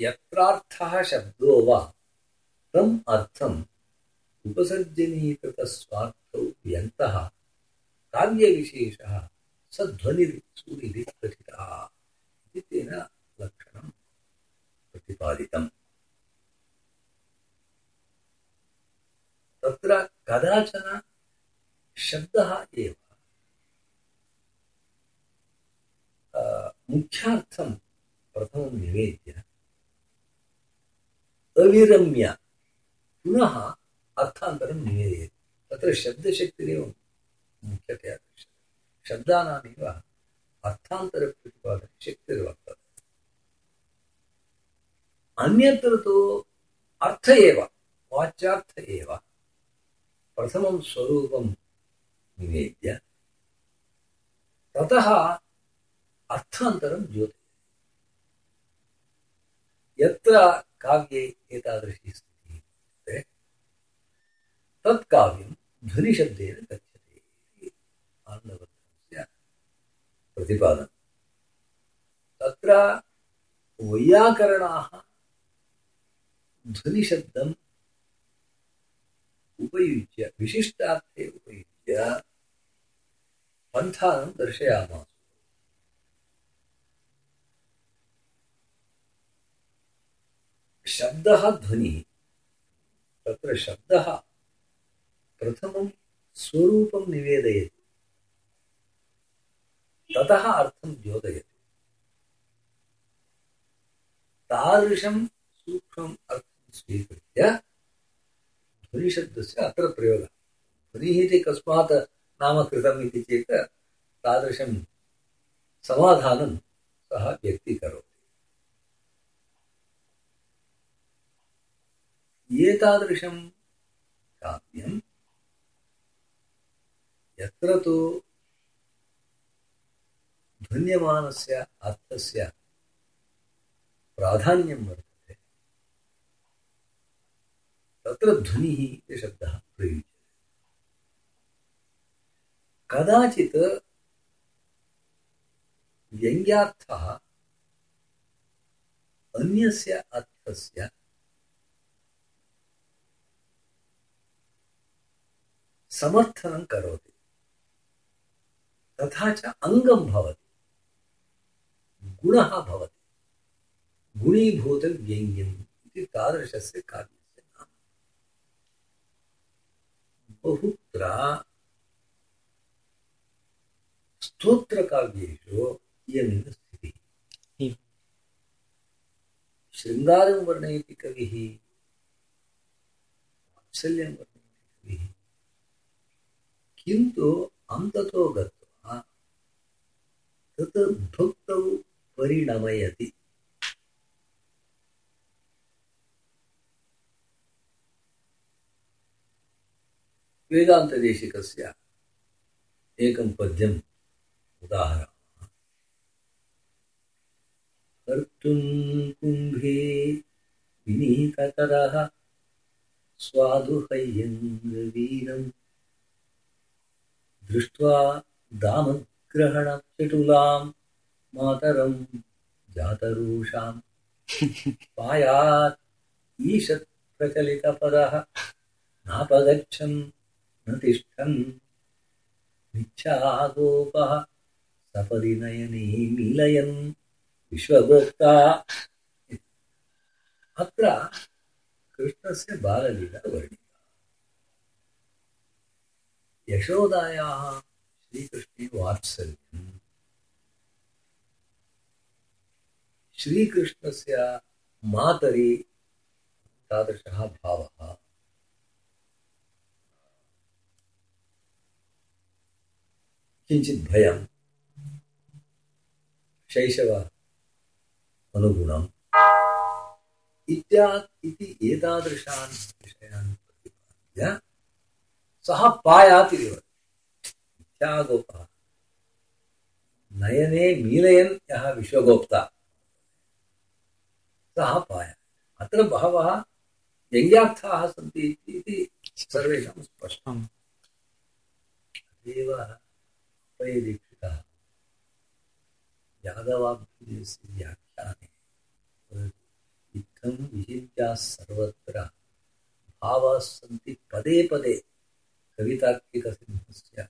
यत्रार्थः शब्दो वा, तम् अर्थम् उपसर्जनीकृतस्वार्थौ व्यन्तः, काव्यविशेषः प्रथितः इति तेन लक्षणं प्रतिपादितम्। तत्र कदाचन शब्दः एव। मुख्यार्थं प्रथमं निवेद्य अविरम्य पुनः अर्थान्तरं निवेदयति तत्र शब्दशक्तिरेव मुख्यतया दृश्यते शब्दानामेव अर्थान्तरप्रतिपादने शक्तिर्वर्तते अन्यत्र तु अर्थ एव वाच्यार्थ एव प्रथमं स्वरूपं निवेद्य ततः अर्थान्तरं द्योतयति यत्र काव्ये एतादृशी स्थितिः तत्काव्यं ध्वनिशब्देन गच्छति आनन्दवर्धनस्य प्रतिपादनं। तत्र वैयाकरणाः ध्वनिशब्दम् उपयुज्य, विशिष्टार्थे उपयुज्य पन्थानं दर्शयामास। शब्दः ध्वनिः। तत्र शब्दः प्रथमं स्वरूपं निवेदयति। ततः अर्थं द्योतयति तादृशं अर्थं स्वीकृत्य ध्वनिशब्दस्य अत्र प्रयोगः। ध्वनिः इति कस्मात् नाम कृतम् इति चेत् तादृशं समाधानं सः व्यक्तीकरोति। एतादृशं काव्यं यत्र तु ध्वन्यमानस्य अर्थस्य प्राधान्यं वर्तते, तत्र ध्वनिः इति शब्दः प्रयुज्यते। कदाचित् व्यङ्ग्यार्थः अन्यस्य अर्थस्य समर्थनं करोति। तथा च अङ्गं भवति। गुणः भवति। गुणीभूतव्यङ्ग्यम् इति तादृशस्य कार्यस्य नाम। बहुत्र स्तोत्रकाव्येषु इयमेव स्थितिः। शृङ्गारं वर्णयति कविः। वात्सल्यं वर्णयति किन्तु अन्ततो गत्वा तत् भक्तौ परिणमयति। वेदान्तदेशिकस्य एकं पद्यम् उदाहरणामः। कर्तुं कुम्भे विनीतकरः स्वादुहय्यङ्गवीरम् दृष्ट्वा दामग्रहणचटुलां मातरं जातरूषां। पायात् ईषत् प्रचलितपदः नापगच्छन् न तिष्ठन्। मिच्छागोपः सपदि नयने मीलयन् विश्वगोप्ता। अत्र कृष्णस्य बाललीला वर्णिता यशोदायाः श्रीकृष्णे वात्सल्यम्। श्रीकृष्णस्य मातरि तादृशः भावः। किञ्चित् भयं शैशव अनुगुणम्। इत्या इति एतादृशान् विषयान् प्रतिपाद्य सः पायाति इव। मिथ्यागोपः नयने मीलयन् यः विश्वगोप्ता। सः पाय। अत्र बहवः व्यङ्ग्यार्थाः सन्ति इति सर्वेषां स्पष्टम्। तदेव यादवाभ्युदयस्य व्याख्याने इत्थं सर्वत्र। भावाः सन्ति पदे पदे। कवितार्किकसिंहस्य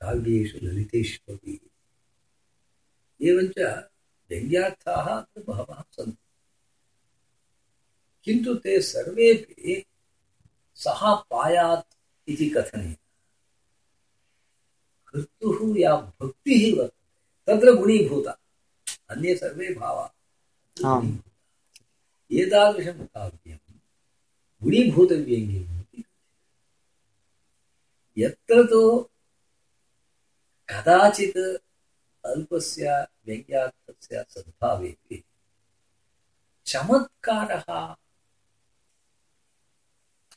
काव्येषु ललितेष्वपि। एवञ्च व्यङ्ग्यार्थाः अत्र बहवः सन्ति। किन्तु ते सर्वेपि सः पायात् इति कथनेन। कर्तुः या भक्तिः वर्तते तत्र गुणीभूता। अन्ये सर्वे भावाः। एतादृशं काव्यं यत्र तु कदाचित् अल्पस्य व्यङ्ग्यार्थस्य सद्भावेपि चमत्कारः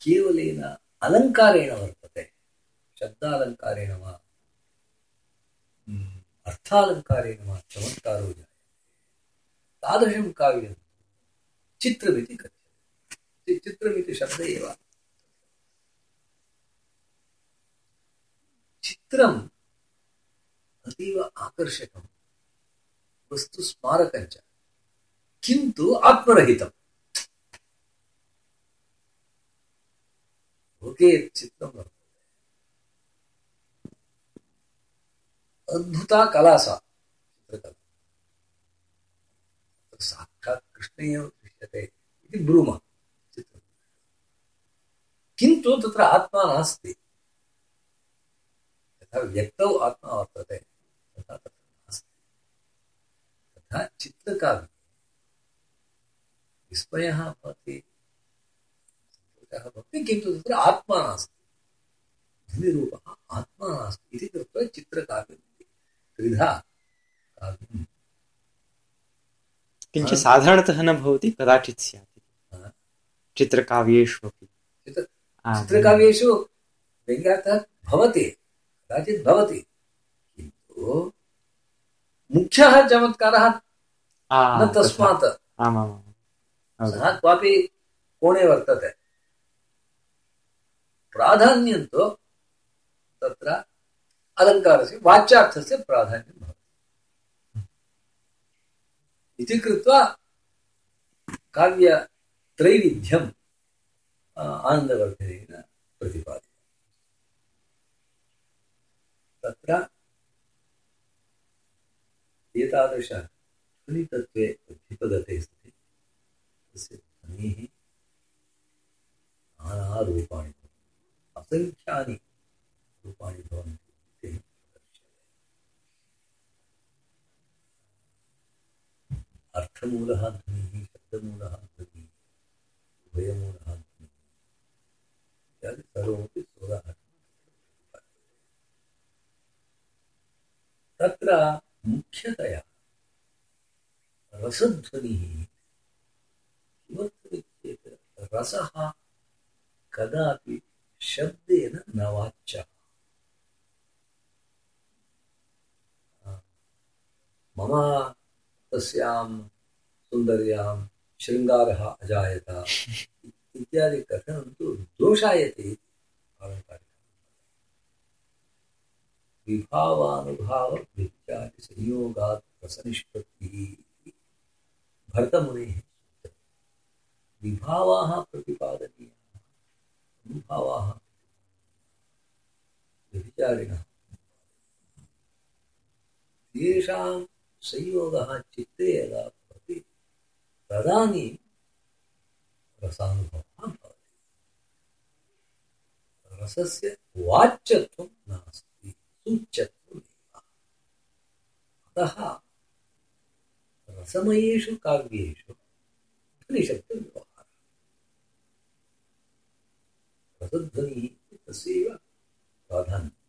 केवलेन अलङ्कारेण वर्तते। शब्दालङ्कारेण वा हम्म, अर्थालङ्कारेण वा चमत्कारो जायते। तादृशं काव्यं चित्रमिति कथ्यते। चित्रमिति शब्द एव। चित्रम् अतीव आकर्षकं, वस्तु यत् चित्रं वर्तते। अद्भुता कला सा, चित्रकला। तत्र साक्षात् कृष्णे एव दृश्यते इति ब्रूमः चित्रं किन्तु तत्र आत्मा नास्ति यथा व्यक्तौ आत्मा वर्तते तथा तत्र नास्ति तथा विस्मयः भवति सन्तोषः भवति किन्तु तत्र आत्मा नास्ति। ध्वनिरूपः आत्मा नास्ति। इति कृत्वा त्रिधा काव्यं किञ्च साधारणतः न भवति कदाचित् स्यात्। चित्रकाव्येषु अपि। चित्रकाव्येषु व्यङ्ग्यार्थः भवति। कदाचित् भवति। किन्तु मुख्यः चमत्कारः न तस्मात्। सः क्वापि कोणे वर्तते। प्राधान्यं तु तत्र अलङ्कारस्य वाच्यार्थस्य प्राधान्यं भवति। इति कृत्वा काव्यत्रैविध्यम् आनन्दवर्धनेन तत्र एतादृश अधिपदते सति। तस्य ध्वनेः भवन्ति। असङ्ख्यानि रूपाणि भवन्ति। इति अर्थमूलः ध्वनिः, शब्दमूलः ध्वनिः, उभयमूलः ध्वनिः। इत्यादि सर्वमपि सोदाहरणं तत्र मुख्यतया रसध्वनिः किमर्थमित्येत् रसः कदापि शब्देन न वाच्यः। मम तस्यां सुन्दर्यां शृङ्गारः अजायत इत्यादि कथनं तु दोषायते पारम्परिकं विभावानुभाव विद्यादि संयोगात् रसनिष्पत्तिः भरतमुनेः। विभावाः प्रतिपादनीयाः, अनुभावाः व्यभिचारिणः तेषां संयोगः चित्ते यदा भवति, तदानीं रसानुभवः भवति। रसस्य वाच्यत्वं नास्ति। अतः रसमयेषु काव्येषु ध्वनिशब्दव्यवहारः रसध्वनिः तस्यैव प्राधान्यम्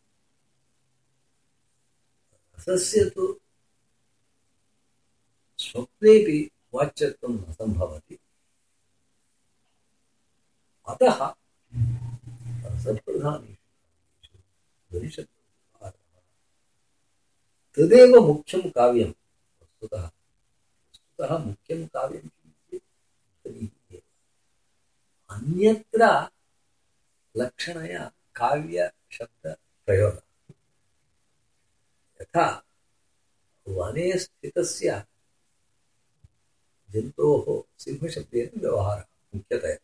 रसस्य तु वाच्यत्वं न सम्भवति। अतः रसप्रधानेषु ध्वनिशब्दव्यवहारः तदेव मुख्यं काव्यं। वस्तुतः वस्तुतः मुख्यं काव्यं किम् इति अन्यत्र लक्षणया काव्यशब्दप्रयोगः यथा वने स्थितस्य जन्तोः सिंहशब्देन व्यवहारः मुख्यतया।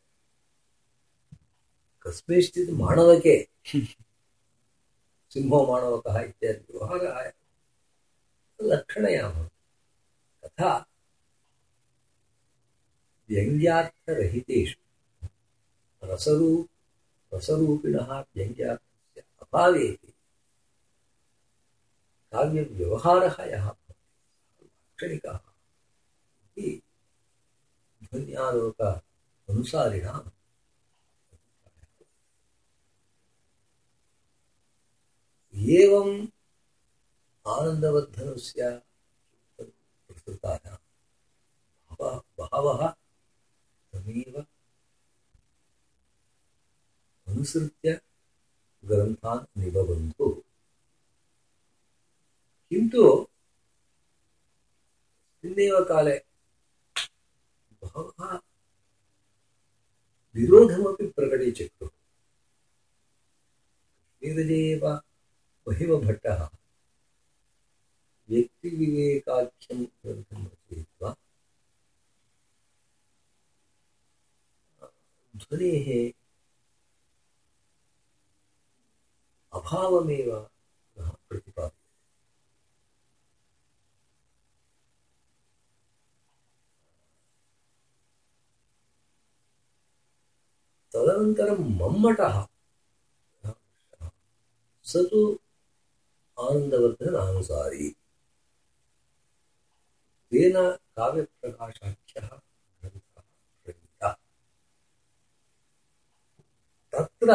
कस्मिंश्चित् माणवके सिंहो माणवकः इत्यादि व्यवहारः लक्षणया भवति तथा व्यङ्ग्यार्थरहितेषु रसरू रसरूपिणः व्यङ्ग्यार्थस्य काव्यव्यवहारः यः लाक्षणिकः इति ध्वन्यालोक एवम् अनुसृत्य ग्रन्थान् निबबन्धु किन्तु तस्मिन्नेव काले बहवः विरोधमपि प्रकटीचक्रुः महिमभट्टः व्यक्तिविवेकाख्यं ग्रन्थं रचयित्वा ध्वनेः अभावमेव न प्रतिपाद्यते। तदनन्तरं मम्मटः स तु आनन्दवर्धनानुसारी तेन काव्यप्रकाशाख्यः ग्रन्थः प्रणीतः तत्र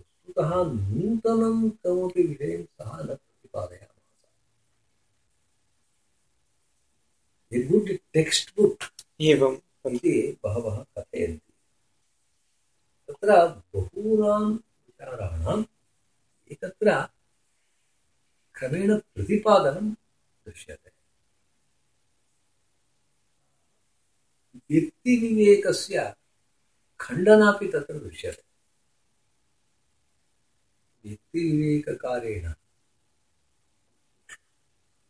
वस्तुतः नूतनं कमपि विषयं सः न प्रतिपादयामास टेक्स्ट् बुक् इति बहवः कथयन्ति। तत्र बहूनां विचाराणाम् एकत्र क्रमेण प्रतिपादनं दृश्यते। व्यक्तिविवेकस्य खण्डनापि तत्र दृश्यते। व्यक्तिविवेककारेण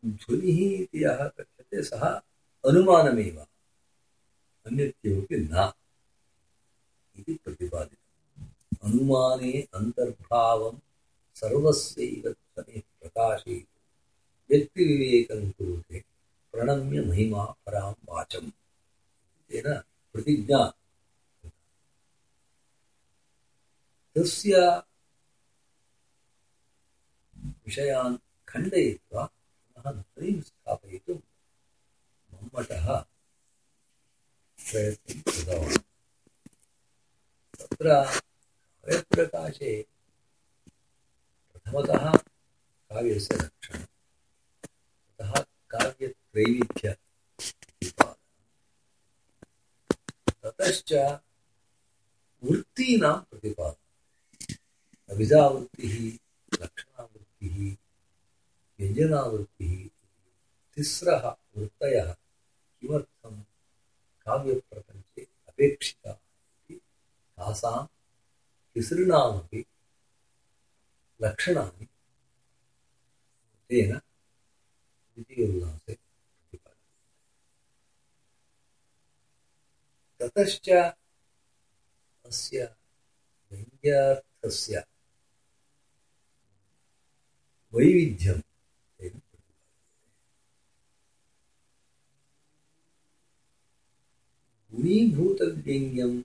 ध्वनिः इति यः कथ्यते, सः अनुमानमेव अन्यत् किमपि न। इति प्रतिपादितम्। अनुमाने अन्तर्भावं सर्वस्यैव ध्वनिः प्रकाशयितुं। व्यक्तिविवेकं कुरुते प्रणम्य महिमा परां वाचम्। प्रतिज्ञा। तस्य विषयान् खण्डयित्वा पुनः ध्वनिं स्थापयितुं मम्मटः प्रयत्नं कृतवान्। तत्र काव्यप्रकाशे प्रथमतः काव्यस्य लक्षणं ततः काव्यत्रैविध्य ततश्च वृत्तीनां प्रतिपादनम् अभिधावृत्तिः लक्षणावृत्तिः, व्यञ्जनावृत्तिः, तिस्रः वृत्तयः किमर्थं काव्यप्रपञ्चे अपेक्षिताः तासां तिसॄणामपि लक्षणानि तेन द्वितीयोल्लासे ततश्च अस्य व्यङ्ग्यार्थस्य वैविध्यं तेन प्रतिपाद्यते गुणीभूतव्यङ्ग्यं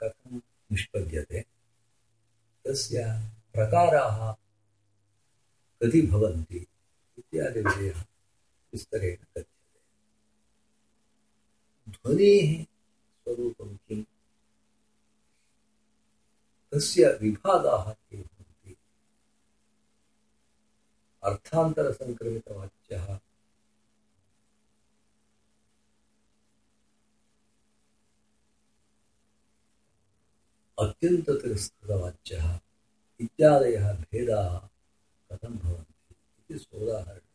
कथं निष्पद्यते? तस्य प्रकाराः कति भवन्ति इत्यादिविषयः विस्तरेण कथ्यते। ध्वनेः स्वरूपं किम् तस्य विभागाः के भवन्ति। अर्थान्तरसङ्क्रमितवाच्यः अत्यन्ततिरस्कृतवाच्यः। इत्यादयः भेदाः कथं भवन्ति इति सोदाहरणं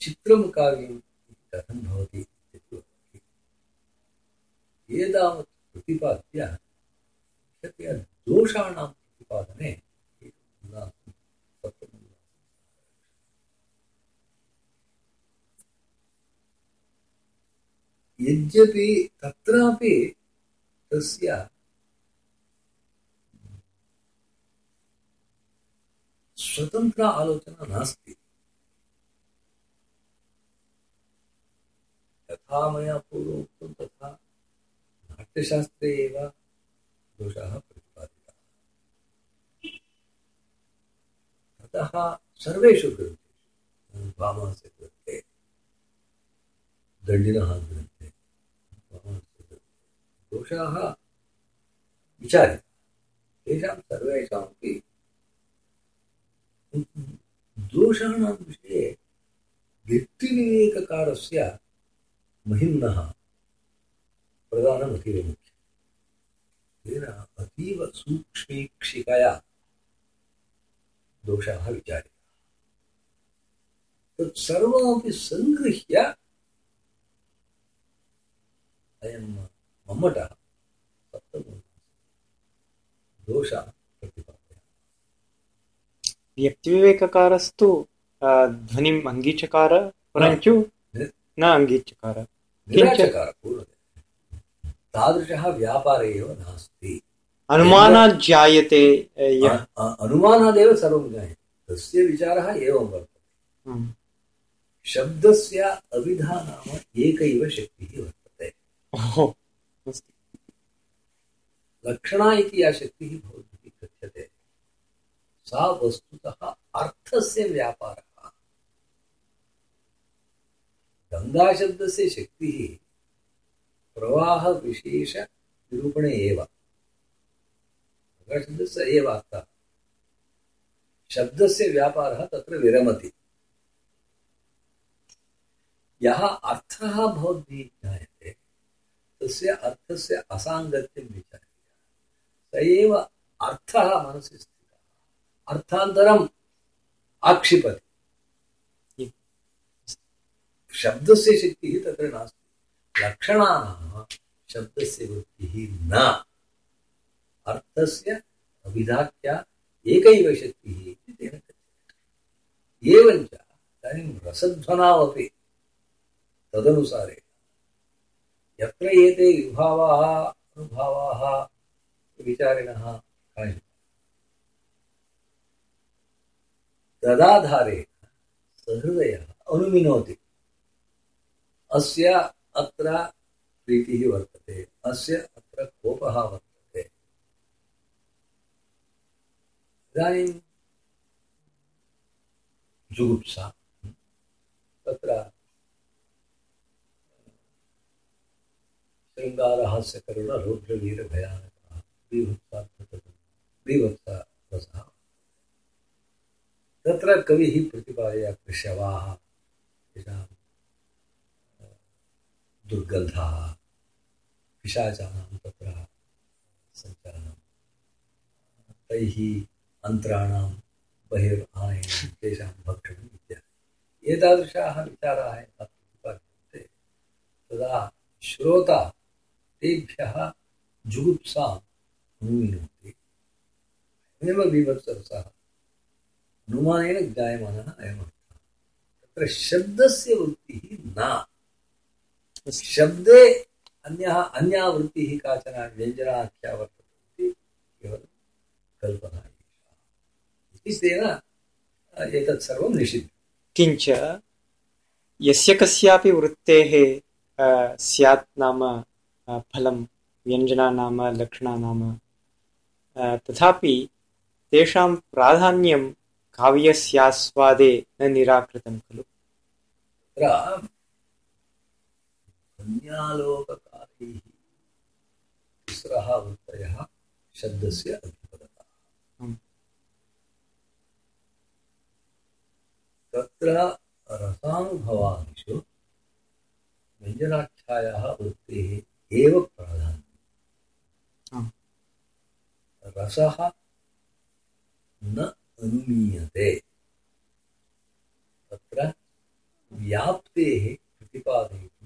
चित्रं काव्यम् इति कथं भवति एतावत् प्रतिपाद्य मुख्यतया दोषाणां प्रतिपादने। यद्यपि तत्रापि तस्य स्वतन्त्र आलोचना नास्ति यथा मया पूर्वोक्तं तथा नाट्यशास्त्रे दोषाः प्रतिपादिताः। अतः सर्वेषु ग्रन्थेषु भामास्य ग्रन्थे, दण्डिनः ग्रन्थे भामास्य ग्रन्थे दोषाः दोषाणां विषये व्यक्तिविवेककारस्य महिम्नः तेन अतीव सूक्ष्मीक्षिकया दोषाः विचारिताः। तत् सर्वमपि सङ्गृह्य अयं मम्मटः दोषाः प्रतिपादयामः। व्यक्तिविवेककारस्तु ध्वनिम् अङ्गीचकार न अङ्गीचकार। किञ्च तादृशः व्यापार एव नास्ति। अनुमानात् जायते अनुमानादेव सर्वं ज्ञायते। तस्य विचारः एवं वर्तते। हम्म, शब्दस्य अविधा नाम एकैव शक्तिः वर्तते। लक्षणा इति या शक्तिः भवद्भिः कथ्यते। सा वस्तुतः अर्थस्य व्यापारः। गङ्गाशब्दस्य शक्तिः प्रवाहविशेषनिरूपणे एव। गङ्गाशब्दस्य एव अर्थः। शब्दस्य व्यापारः तत्र विरमति। यः अर्थः भवद्भिः ज्ञायते, तस्य अर्थस्य असाङ्गत्यं विचार्य स एव अर्थः मनसि स्थितः। अर्थान्तरम् आक्षिपति। शब्दस्य शक्तिः तत्र नास्ति। लक्षणानां शब्दस्य वृत्तिः न। अर्थस्य अभिधाख्या एकैव शक्तिः इति तेन कथ्यते। एवञ्च इदानीं रसध्वनावपि तदनुसारेण। यत्र एते विभावाः, अनुभावाः विचारिणः तदाधारेण सहृदयः अनुमिनोति। अस्य अत्र प्रीतिः वर्तते। अस्य अत्र कोपः वर्तते। इदानीं जुगुप्सा, तत्र शृङ्गारहास्यकरुण रौद्रवीरभयानकः बीभत्सार्थकः तत्र कविः प्रतिपादय कृशवाः तेषां दुर्गन्धाः पिशाचानां तत्र सञ्चरणं तैः अन्त्राणां बहिरानयनं तेषां भक्षणम् इत्यादि एतादृशाः विचाराः यदा तदा श्रोता तेभ्यः जुगुप्साम् अनुमीनोति। अयमेव बीभत्सरसः अनुमानेन ज्ञायमानः अयमर्थः। तत्र शब्दस्य वृत्तिः न शब्दे अन्यः अन्या वृत्तिः काचन व्यञ्जनाख्या वर्तते इति केवलं कल्पना तेन एतत् सर्वं निषिद्धम्। किञ्च यस्य कस्यापि वृत्तेः स्यात् नाम फलं व्यञ्जना नाम लक्षणा नाम तथापि तेषां प्राधान्यं काव्यस्यास्वादे न निराकृतं खलु। तत्र अन्यालोककारैः तिस्रः वृत्तयः शब्दस्य हम्म। तत्र रसानुभवादिषु व्यञ्जनाख्यायाः वृत्तेः एव प्राधान्यम्। आम्। रसः न अनुमीयते तत्र व्याप्तेः प्रतिपादयितुम्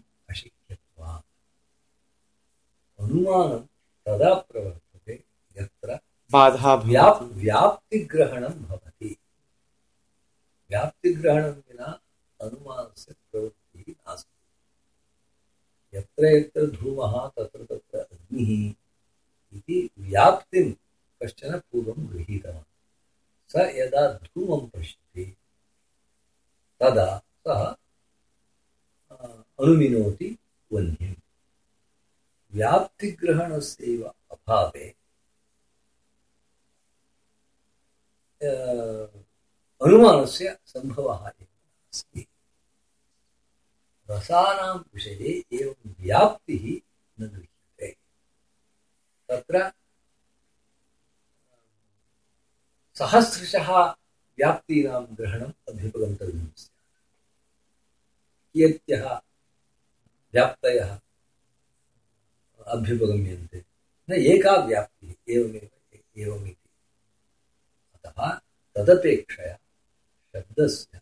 अनुमानं तदा प्रवर्तते यत्र बाधा व्याप् व्याप्तिग्रहणं भवति। व्याप्तिग्रहणं विना अनुमानस्य प्रवृत्तिः नास्ति। यत्र यत्र धूमः तत्र तत्र अग्निः इति व्याप्तिं कश्चन पूर्वं गृहीतवान्। स यदा धूमं पश्यति तदा सः अनुमिनोति वह्निं व्याप्तिग्रहणस्यैव अभावे अनुमानस्य सम्भवः एव नास्ति। रसानां विषये एवं व्याप्तिः न गृह्यते। तत्र, सहस्रशः व्याप्तीनां ग्रहणम् अभ्युपगन्तव्यं स्यात् कियत्यः व्याप्तयः? अभ्युपगम्यन्ते। न एका व्याप्तिः एवमेव एवमिति। अतः तदपेक्षया शब्दस्य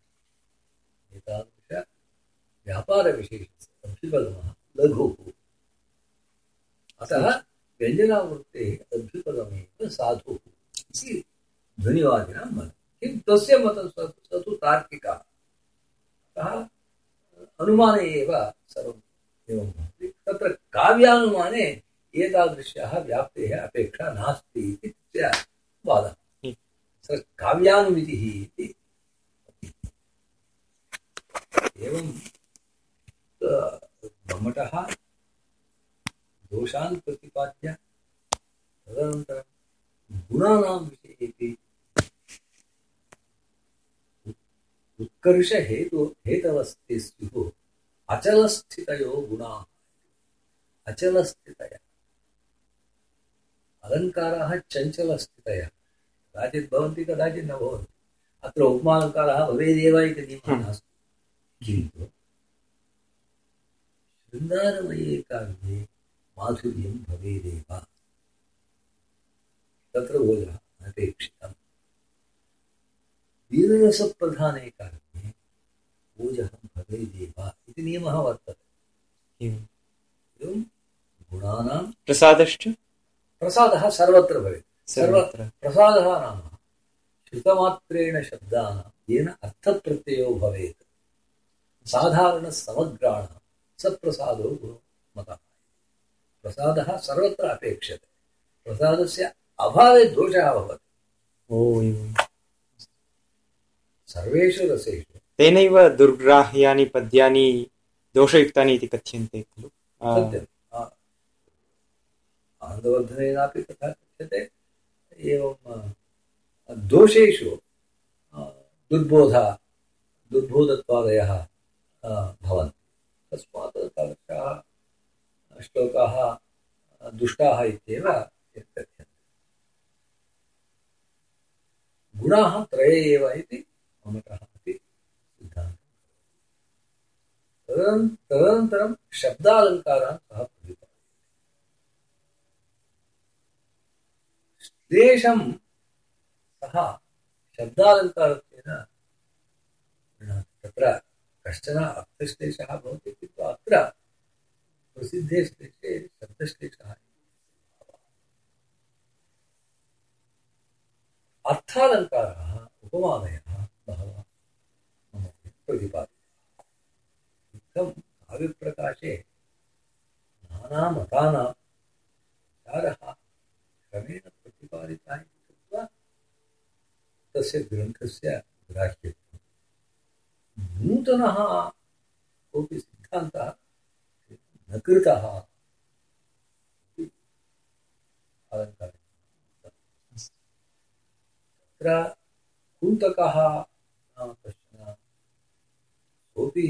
एतादृश व्यापारविशेषस्य अभ्युपगमः लघुः। अतः व्यञ्जनावृत्तेः अभ्युपगमेव साधुः। इति ध्वनिवादिनां मतं। किं तस्य मतं स तु तार्किकः। अतः अनुमाने एव सर्वम् एवं भवति। तत्र काव्यानुमाने एतादृश्याः व्याप्तेः अपेक्षा नास्ति इति तस्य वादः। Hmm. काव्यानुमितिः इति। एवं मम्मटः दोषान् प्रतिपाद्य तदनन्तरं गुणानां विषयेपि उत्कर्षहेतु हेतवस्ति स्युः अचलस्थितयो गुणाः। अचलस्थितयः। अलङ्काराः चञ्चलस्थितयः। कदाचित् भवन्ति कदाचित् न भवन्ति। अत्र उपमालङ्कारः भवेदेव इति नियमः हम्म। नास्ति। किन्तु शृङ्गारमये काव्ये माधुर्यं भवेदेव। तत्र ओजः अनपेक्षितम्। वीररसप्रधाने काव्ये ओजः भवेदेव इति नियमः वर्तते। एवं गुणानां प्रसादश्च? प्रसादः सर्वत्र भवेत्। सर्व सर्वत्र। प्रसादः नाम श्रुतमात्रेण शब्दानां येन अर्थप्रत्ययो भवेत्। साधारणसमग्राणां सप्रसादो गुणमतः प्रसादः सर्वत्र अपेक्षते। प्रसादस्य अभावे दोषः भवति। ओ सर्वेषु रसेषु तेनैव दुर्ग्राह्यानि पद्यानि दोषयुक्तानि इति कथ्यन्ते खलु? सत्यम् आनन्दवर्धनेनापि तथा कथ्यते। एवं दोषेषु दुर्बोध, दुर्बोधत्वादयः भवन्ति। तस्मात् तादृशाः श्लोकाः दुष्टाः इत्येव कथ्यन्ते गुणाः त्रये एव इति अपि सिद्धान्तः। तदन तदनन्तरं शब्दालङ्कारान् सः श्लेषं सः शब्दालङ्कारत्वेन तत्र कश्चन अर्थश्लेषः भवति किन्तु अत्र प्रसिद्धे श्लेषे शब्दश्लेषः अर्थालङ्काराः, उपमानयः बहवः इत्थं काव्यप्रकाशे नानामतानां विचारः क्रमेण प्रतिपादितः इति कृत्वा तस्य ग्रन्थस्य ग्राह्यत्वं नूतनः कोऽपि सिद्धान्तः न कृतः तत्र कुन्तकः नाम कश्चन सोऽपि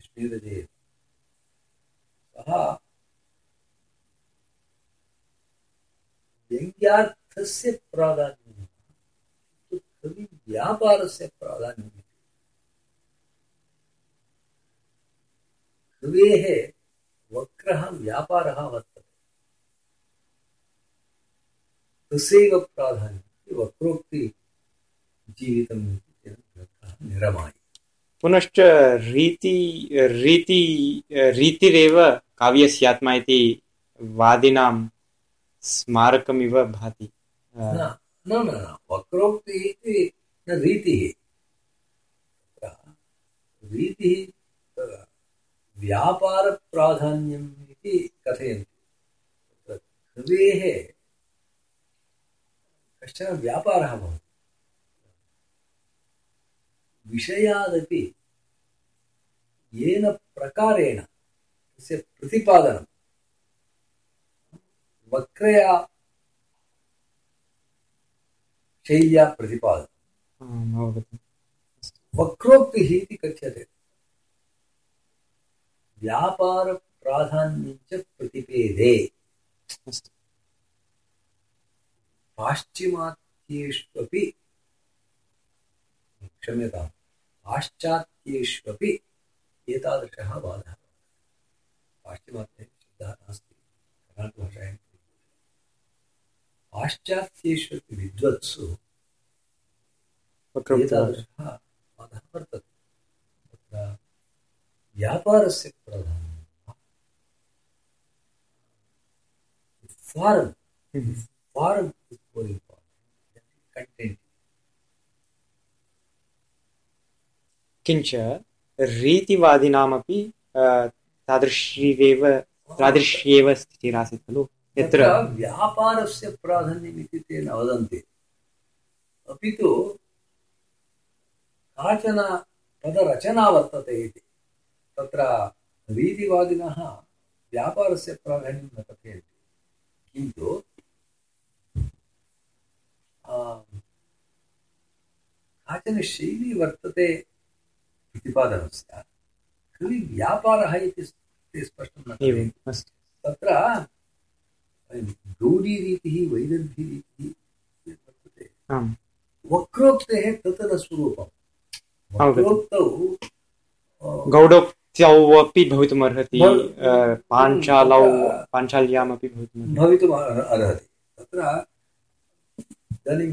कश्मीरजे सः व्यङ्ग्यार्थस्य प्राधान्यं तु कविव्यापारस्य प्राधान्यम् इति। कवेः वक्रः, व्यापारः वर्तते। तस्यैव प्राधान्यम् पुनश्च रीति रीति, रीतिरेव काव्यस्यात्मा इति वादिनां स्मारकमिव भाति। न न वक्रोक्तिः इति न रीतिः। रीतिः व्यापारप्राधान्यम् इति कथयन्ति। तत्र कश्चन व्यापारः भवति। विषयादपि येन प्रकारेण तस्य प्रतिपादनं वक्रया शैल्या अवगतम् वक्रोक्तिः इति कथ्यते व्यापारप्राधान्यं च प्रतिपेदे पाश्चिमात्येष्वपि क्षम्यतां पाश्चात्येष्वपि एतादृशः वादः पाश्चिमात्ये शब्दः नास्ति कर्णाटकभाषायां पाश्चात्येष्वपि विद्वत्सु एतादृशः वादः वर्तते तत्र व्यापारस्य प्राधान्यं form. Form is more important content किञ्च रीतिवादिनामपि तादृश्येव स्थितिरासीत् खलु यत्र। व्यापारस्य प्राधान्यम् इति ते न वदन्ति। अपि तु काचन पदरचना वर्तते इति। तत्र रीतिवादिनः व्यापारस्य प्राधान्यं न कथयन्ति। किन्तु काचन शैली वर्तते प्रतिपादनस्य खलु व्यापारः इति ते स्पष्टं न तत्र गौडीरीतिः वैदर्भीरीतिः वर्तते वक्रोक्तेः स्वरूपम् वक्रोक्तौ गौडोक्त्यौ अपि भवितुमर्हति भव- पाञ्चालौ पाञ्चाल्यामपि भवितुमर्हति भवितुम् अर्हति तत्र इदानीं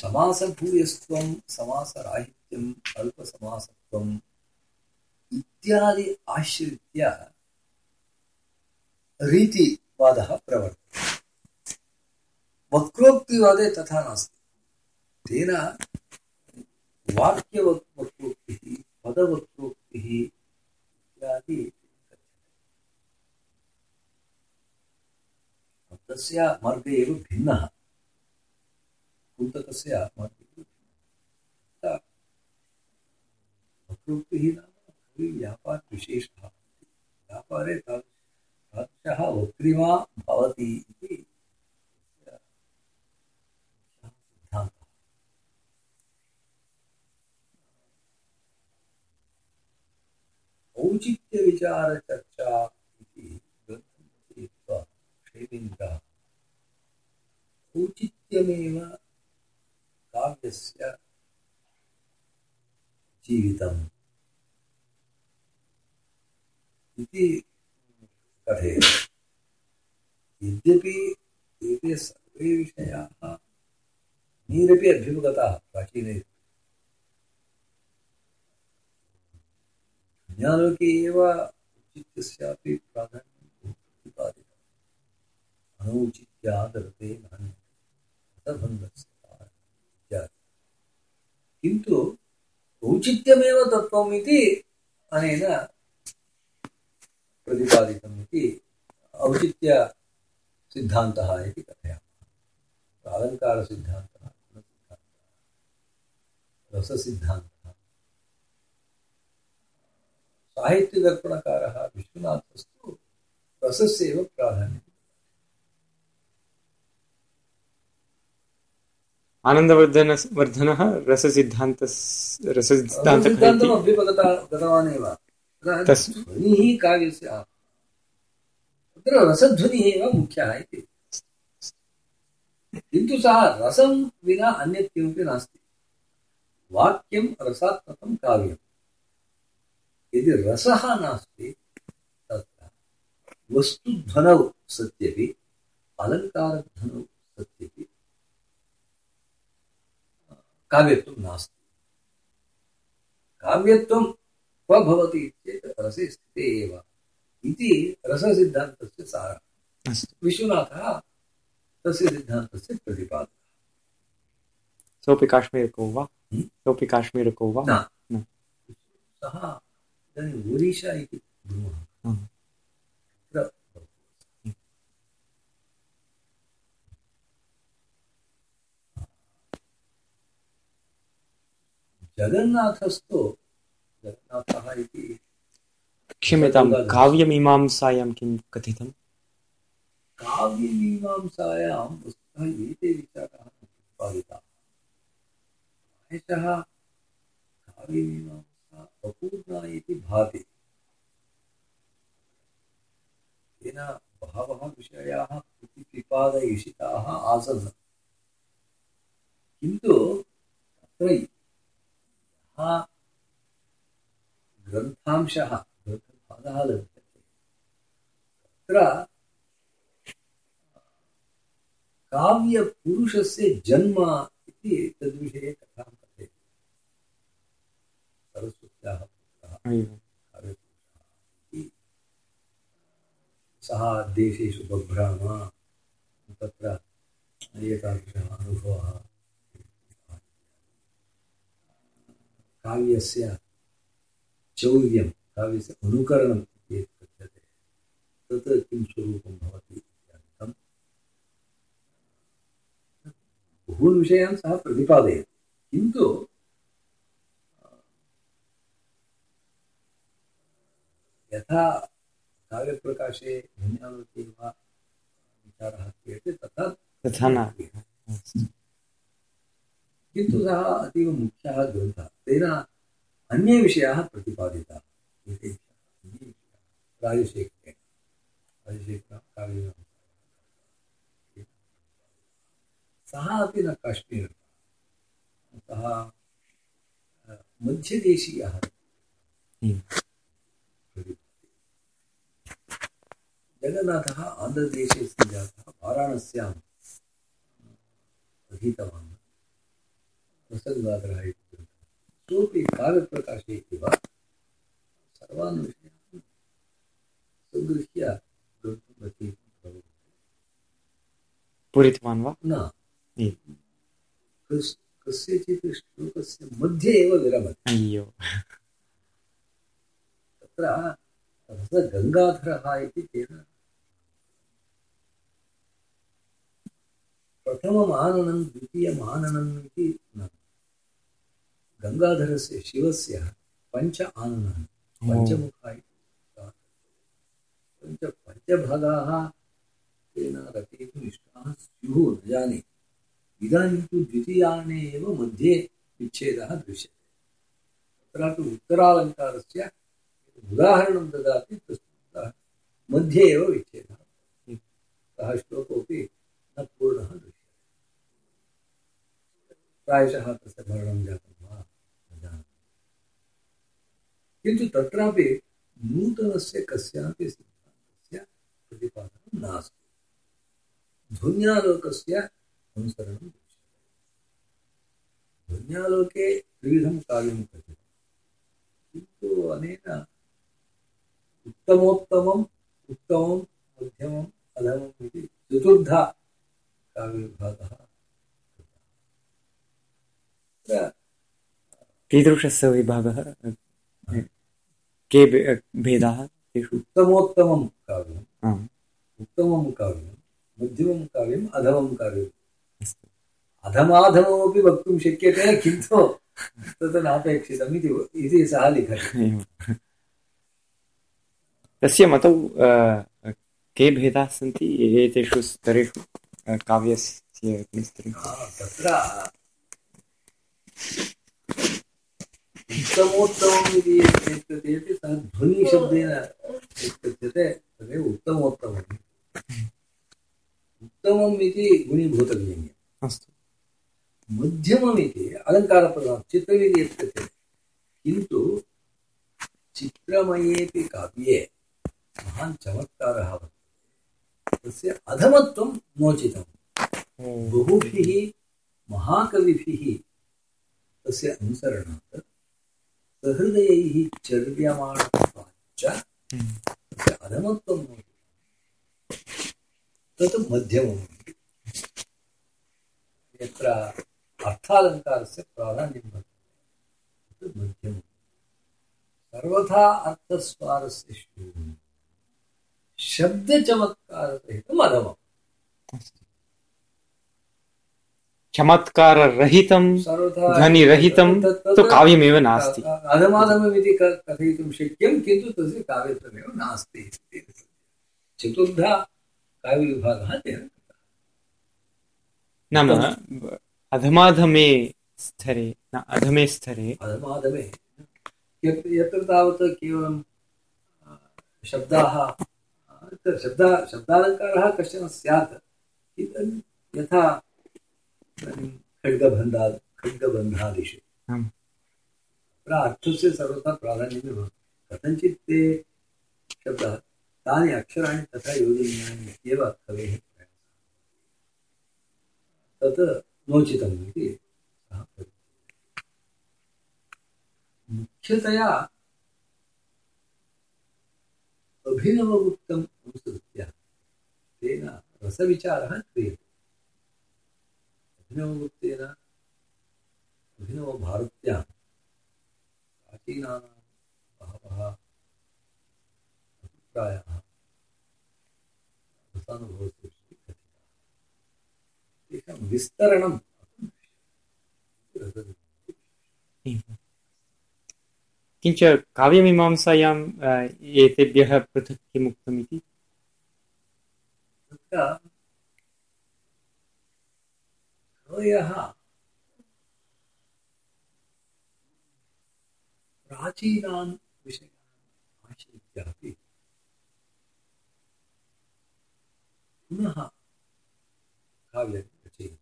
समासभूयस्त्वं समासराहित्यम् अल्पसमासत्वम् इत्यादि आश्रित्य रीतिवादः प्रवर्तते। वक्रोक्तिवादे तथा नास्ति। तेन वाक्यवक्रोक्तिः, पदवक्रोक्तिः इत्यादि तस्य मार्गे एव भिन्नः। कुन्तकस्य मार्गे वक्रोक्तिः नाम खलु व्यापारविशेषः व्यापारे तादृश तादृशः वक्रिमा भवति इति सिद्धान्तः। औचित्यविचारचर्चा इति ग्रन्थं रचयित्वा क्षेमेन्द्रः औचित्यमेव काव्यस्य जीवितम् इति कथयति यद्यपि एते सर्वे विषयाः नीरपि अभ्युपगताः प्राचीने। ज्ञानलोके एव औचित्यस्यापि प्राधान्यं प्रतिपादितम्। अनौचित्यादरते इत्यादि। किन्तु औचित्यमेव तत्त्वम् इति अनेन प्रतिपादितम् इति औचित्यसिद्धान्तः इति कथयामः। अलङ्कारसिद्धान्तः गुणसिद्धान्तः रससिद्धान्तः। साहित्यदर्पणकारः विश्वनाथस्तु रसस्य एव प्राधान्यम्। आनन्दवर्धन वर्धनः इति रससिद्धान्तम् गतवान् एव ध्वनिः काव्यस्य तत्र रसध्वनिः एव मुख्यः इति। किन्तु सः रसं विना अन्यत् किमपि नास्ति। वाक्यं रसात्मकं काव्यम्। यदि रसः नास्ति, तत्र वस्तुध्वनौ सत्यपि, अलङ्कारध्वनौ सत्यपि, काव्यत्वं नास्ति। काव्यत्वं क्व भवति चेत् रसे स्थिते एव इति रससिद्धान्तस्य सारः। विश्वनाथः तस्य सिद्धान्तस्य सोऽपि काश्मीरको वा? हम्म? सोऽपि काश्मीरको वा? न। सः इदानीम् ओडिशा इति। जगन्नाथस्तु जगन्नाथः इति क्षम्यतां। काव्यमीमांसायां किं कथितं? काव्यमीमांसायां वस्तुतः एते विचाराः न प्रतिपादिताः प्रायशः काव्यमीमांसा अपूर्णा इति भाति। तेन बहवः विषयाः प्रतिपिपादयिषिताः आसन्। किन्तु तत्र यः ग्रन्थांशः ग्रन्थभागः लभ्यते तत्र काव्यपुरुषस्य जन्म इति तद्विषये कथां कथयति। सरस्वत्याः पुत्रः काव्यपुरुषः सः देशेषु बभ्राम तत्र एतादृशः अनुभवः। काव्यस्य चौर्यं काव्यस्य अनुकरणम् इति यत् कथ्यते तत् किं स्वरूपं भवति इत्यादिकं बहून् विषयान् सः प्रतिपादयति। किन्तु यथा काव्यप्रकाशे भिन्नालोके वा विचारः क्रियते तथा तथा न। किन्तु सः अतीव मुख्यः ग्रन्थः। तेन अन्ये विषयाः प्रतिपादिताः। एते अन्ये विषयाः राजशेखरेण राजशेखरः सः अपि न काश्मीरः सः मध्यदेशीयः। एवं। जगन्नाथः आन्ध्रदेशे सञ्जातः वाराणस्याम् अधीतवान्। इति ग्रन्थः सोऽपि काव्यप्रकाशे इव सर्वान् विषयान् सङ्गृह्य पूरितवान् वा? न। कस्यचित् श्लोकस्य मध्ये एव विरमति। अय्यो। तत्र रसगङ्गाधरः इति तेन। इति न गङ्गाधरस्य शिवस्य पञ्च आननानि पञ्चमुखा पञ्च पञ्चभागाः तेन रचयितुम् इष्टाः स्युः न जाने इदानीं तु द्वितीयाने एव मध्ये विच्छेदः दृश्यते। तत्रापि उत्तरालङ्कारस्य उदाहरणं ददाति उदाहरणे मध्ये एव विच्छेदः सः श्लोकोऽपि न पूर्णः दृश्यते। प्रायशः तस्य मरणं जातं वा न जानामि किन्तु तत्रापि नूतनस्य कस्यापि सिद्धान्तस्य प्रतिपादनं नास्ति। ध्वन्यालोकस्य अनुसरणं दृश्यते। ध्वन्यालोके त्रिविधं काव्यं कथितं किन्तु अनेन उत्तमोत्तमम् उत्तमं मध्यमम्, अधमम् इति चतुर्धा काव्यविभागः कीदृशस्य विभागः? के भेदाः तेषु। उत्तमोत्तमं काव्यम्। उत्तमं काव्यं मध्यमं काव्यम् अधमं काव्यम्। अधमाधममपि वक्तुं शक्यते किन्तु तत् नापेक्षितम् इति इति सः लिखति। तस्य मतौ के भेदाः सन्ति एतेषु स्तरेषु काव्यस्य तत्र उत्तमोत्तमम् इति यत् कथ्यते चेत् सः ध्वनिशब्देन यत् कथ्यते तदेव उत्तमोत्तमम् उत्तमम् इति गुणीभूतव्यङ्ग्यम् अस्तु मध्यमम् इति अलङ्कारप्रधानं चित्रमिति यत् कथ्यते किन्तु चित्रमयेपि काव्ये महान् चमत्कारः वर्तते तस्य अधमत्वं नोचितम् बहुभिः महाकविभिः तस्य अनुसरणात् सहृदयैः चर्यमाणत्वाच्च अधमत्वं तत् मध्यमम् यत्र अर्थालङ्कारस्य प्राधान्यं वर्तते, तत् मध्यमम् सर्वथा अर्थस्वारस्य शब्दचमत्कारसहितम् अधमम्। चमत्काररहितं ध्वनिरहितं तु काव्यमेव नास्ति। अधमाधममिति कथयितुं शक्यं किन्तु तस्य काव्यत्वमेव नास्ति चतुर्धा काव्यविभागः तेन नाम अधमाधमे स्तरे न अधमे स्तरे अधमाधमे यत्र तावत् केवलं शब्दाः शब्दा शब्दालङ्कारः कश्चन स्यात् यथा खड्गबन्धा खड्गबन्धादिषु तत्र अर्थस्य सर्वथा प्राधान्यमेव भवति। कथञ्चित् ते शब्दाः तानि अक्षराणि तथा योजनीयानि इत्येव कवेः तत् नोचितम् इति सः मुख्यतया अभिनवमुक्तम् अनुसृत्य तेन रसविचारः क्रियते। अभिनववृत्तेन अभिनवभारत्यां प्राचीनानां बहवः अभिप्रायाः रसानुभवस्य कथिताः। तेषां विस्तरणं किञ्च काव्यमीमांसायाम् एतेभ्यः पृथक् किमुक्तमिति? तत्र कवयः प्राचीनान् विषयान् आश्रित्यापि पुनः काव्यं रचयन्ति।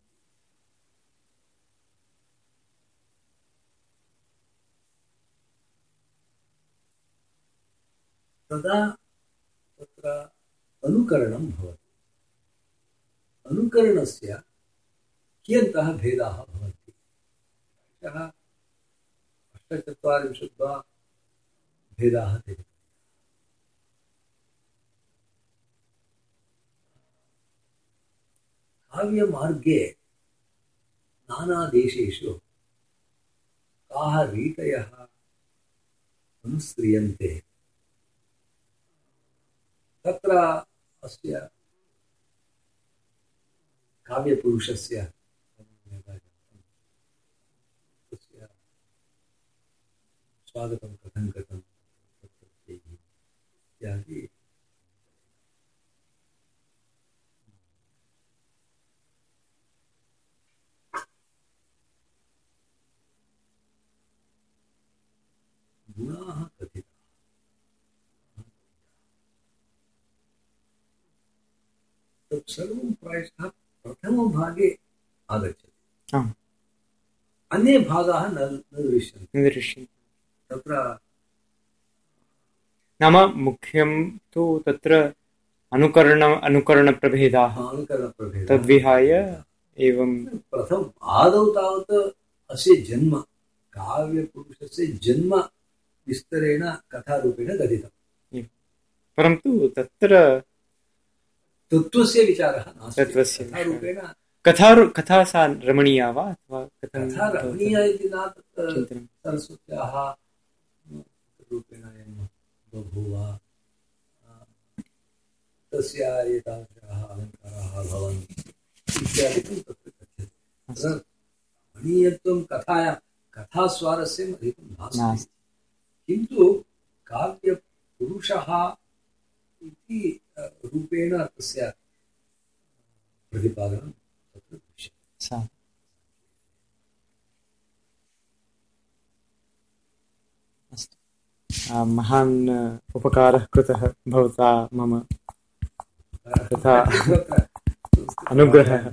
तदा तत्र अनुकरणं भवति। अनुकरणस्य कियन्तः भेदाः भवन्ति। प्रायशः अष्टचत्वारिंशत् वा भेदाः तेन काव्यमार्गे नानादेशेषु काः रीतयः तत्र अस्य काव्यपुरुषस्य तस्य स्वागतं कथं कृतं इत्यादि। गुणाः कथिताः। तत्सर्वं प्रायशः प्रथमभागे आगच्छति। अन्ये भागाः न न दृश्यन्ते। तत्र नाम मुख्यं तु तत्र अनुकरण अनुकरणप्रभेदाः। तद्विहाय एवं प्रथम आदौ तावत् अस्य जन्म काव्यपुरुषस्य जन्म विस्तरेण कथारूपेण कथितम् परन्तु तत्र तत्त्वस्य विचारः नास्ति। तत्त्वस्य कथा कथा सा रमणीया वा अथवा कथा रमणीया इति न तत्र सरस्वत्याः रूपेण अयं बभूव। तस्य एतादृशाः अलङ्काराः अभवन् इत्यादिकं तत्र तत्र रमणीयत्वं कथायां कथास्वारस्यम् अधिकं नास्ति। किन्तु काव्यपुरुषः इति रूपेण तस्य प्रतिपादनं तत्र दृश्यते सा अस्तु आ, महान् उपकारः कृतः भवता मम तथा अनुग्रहः।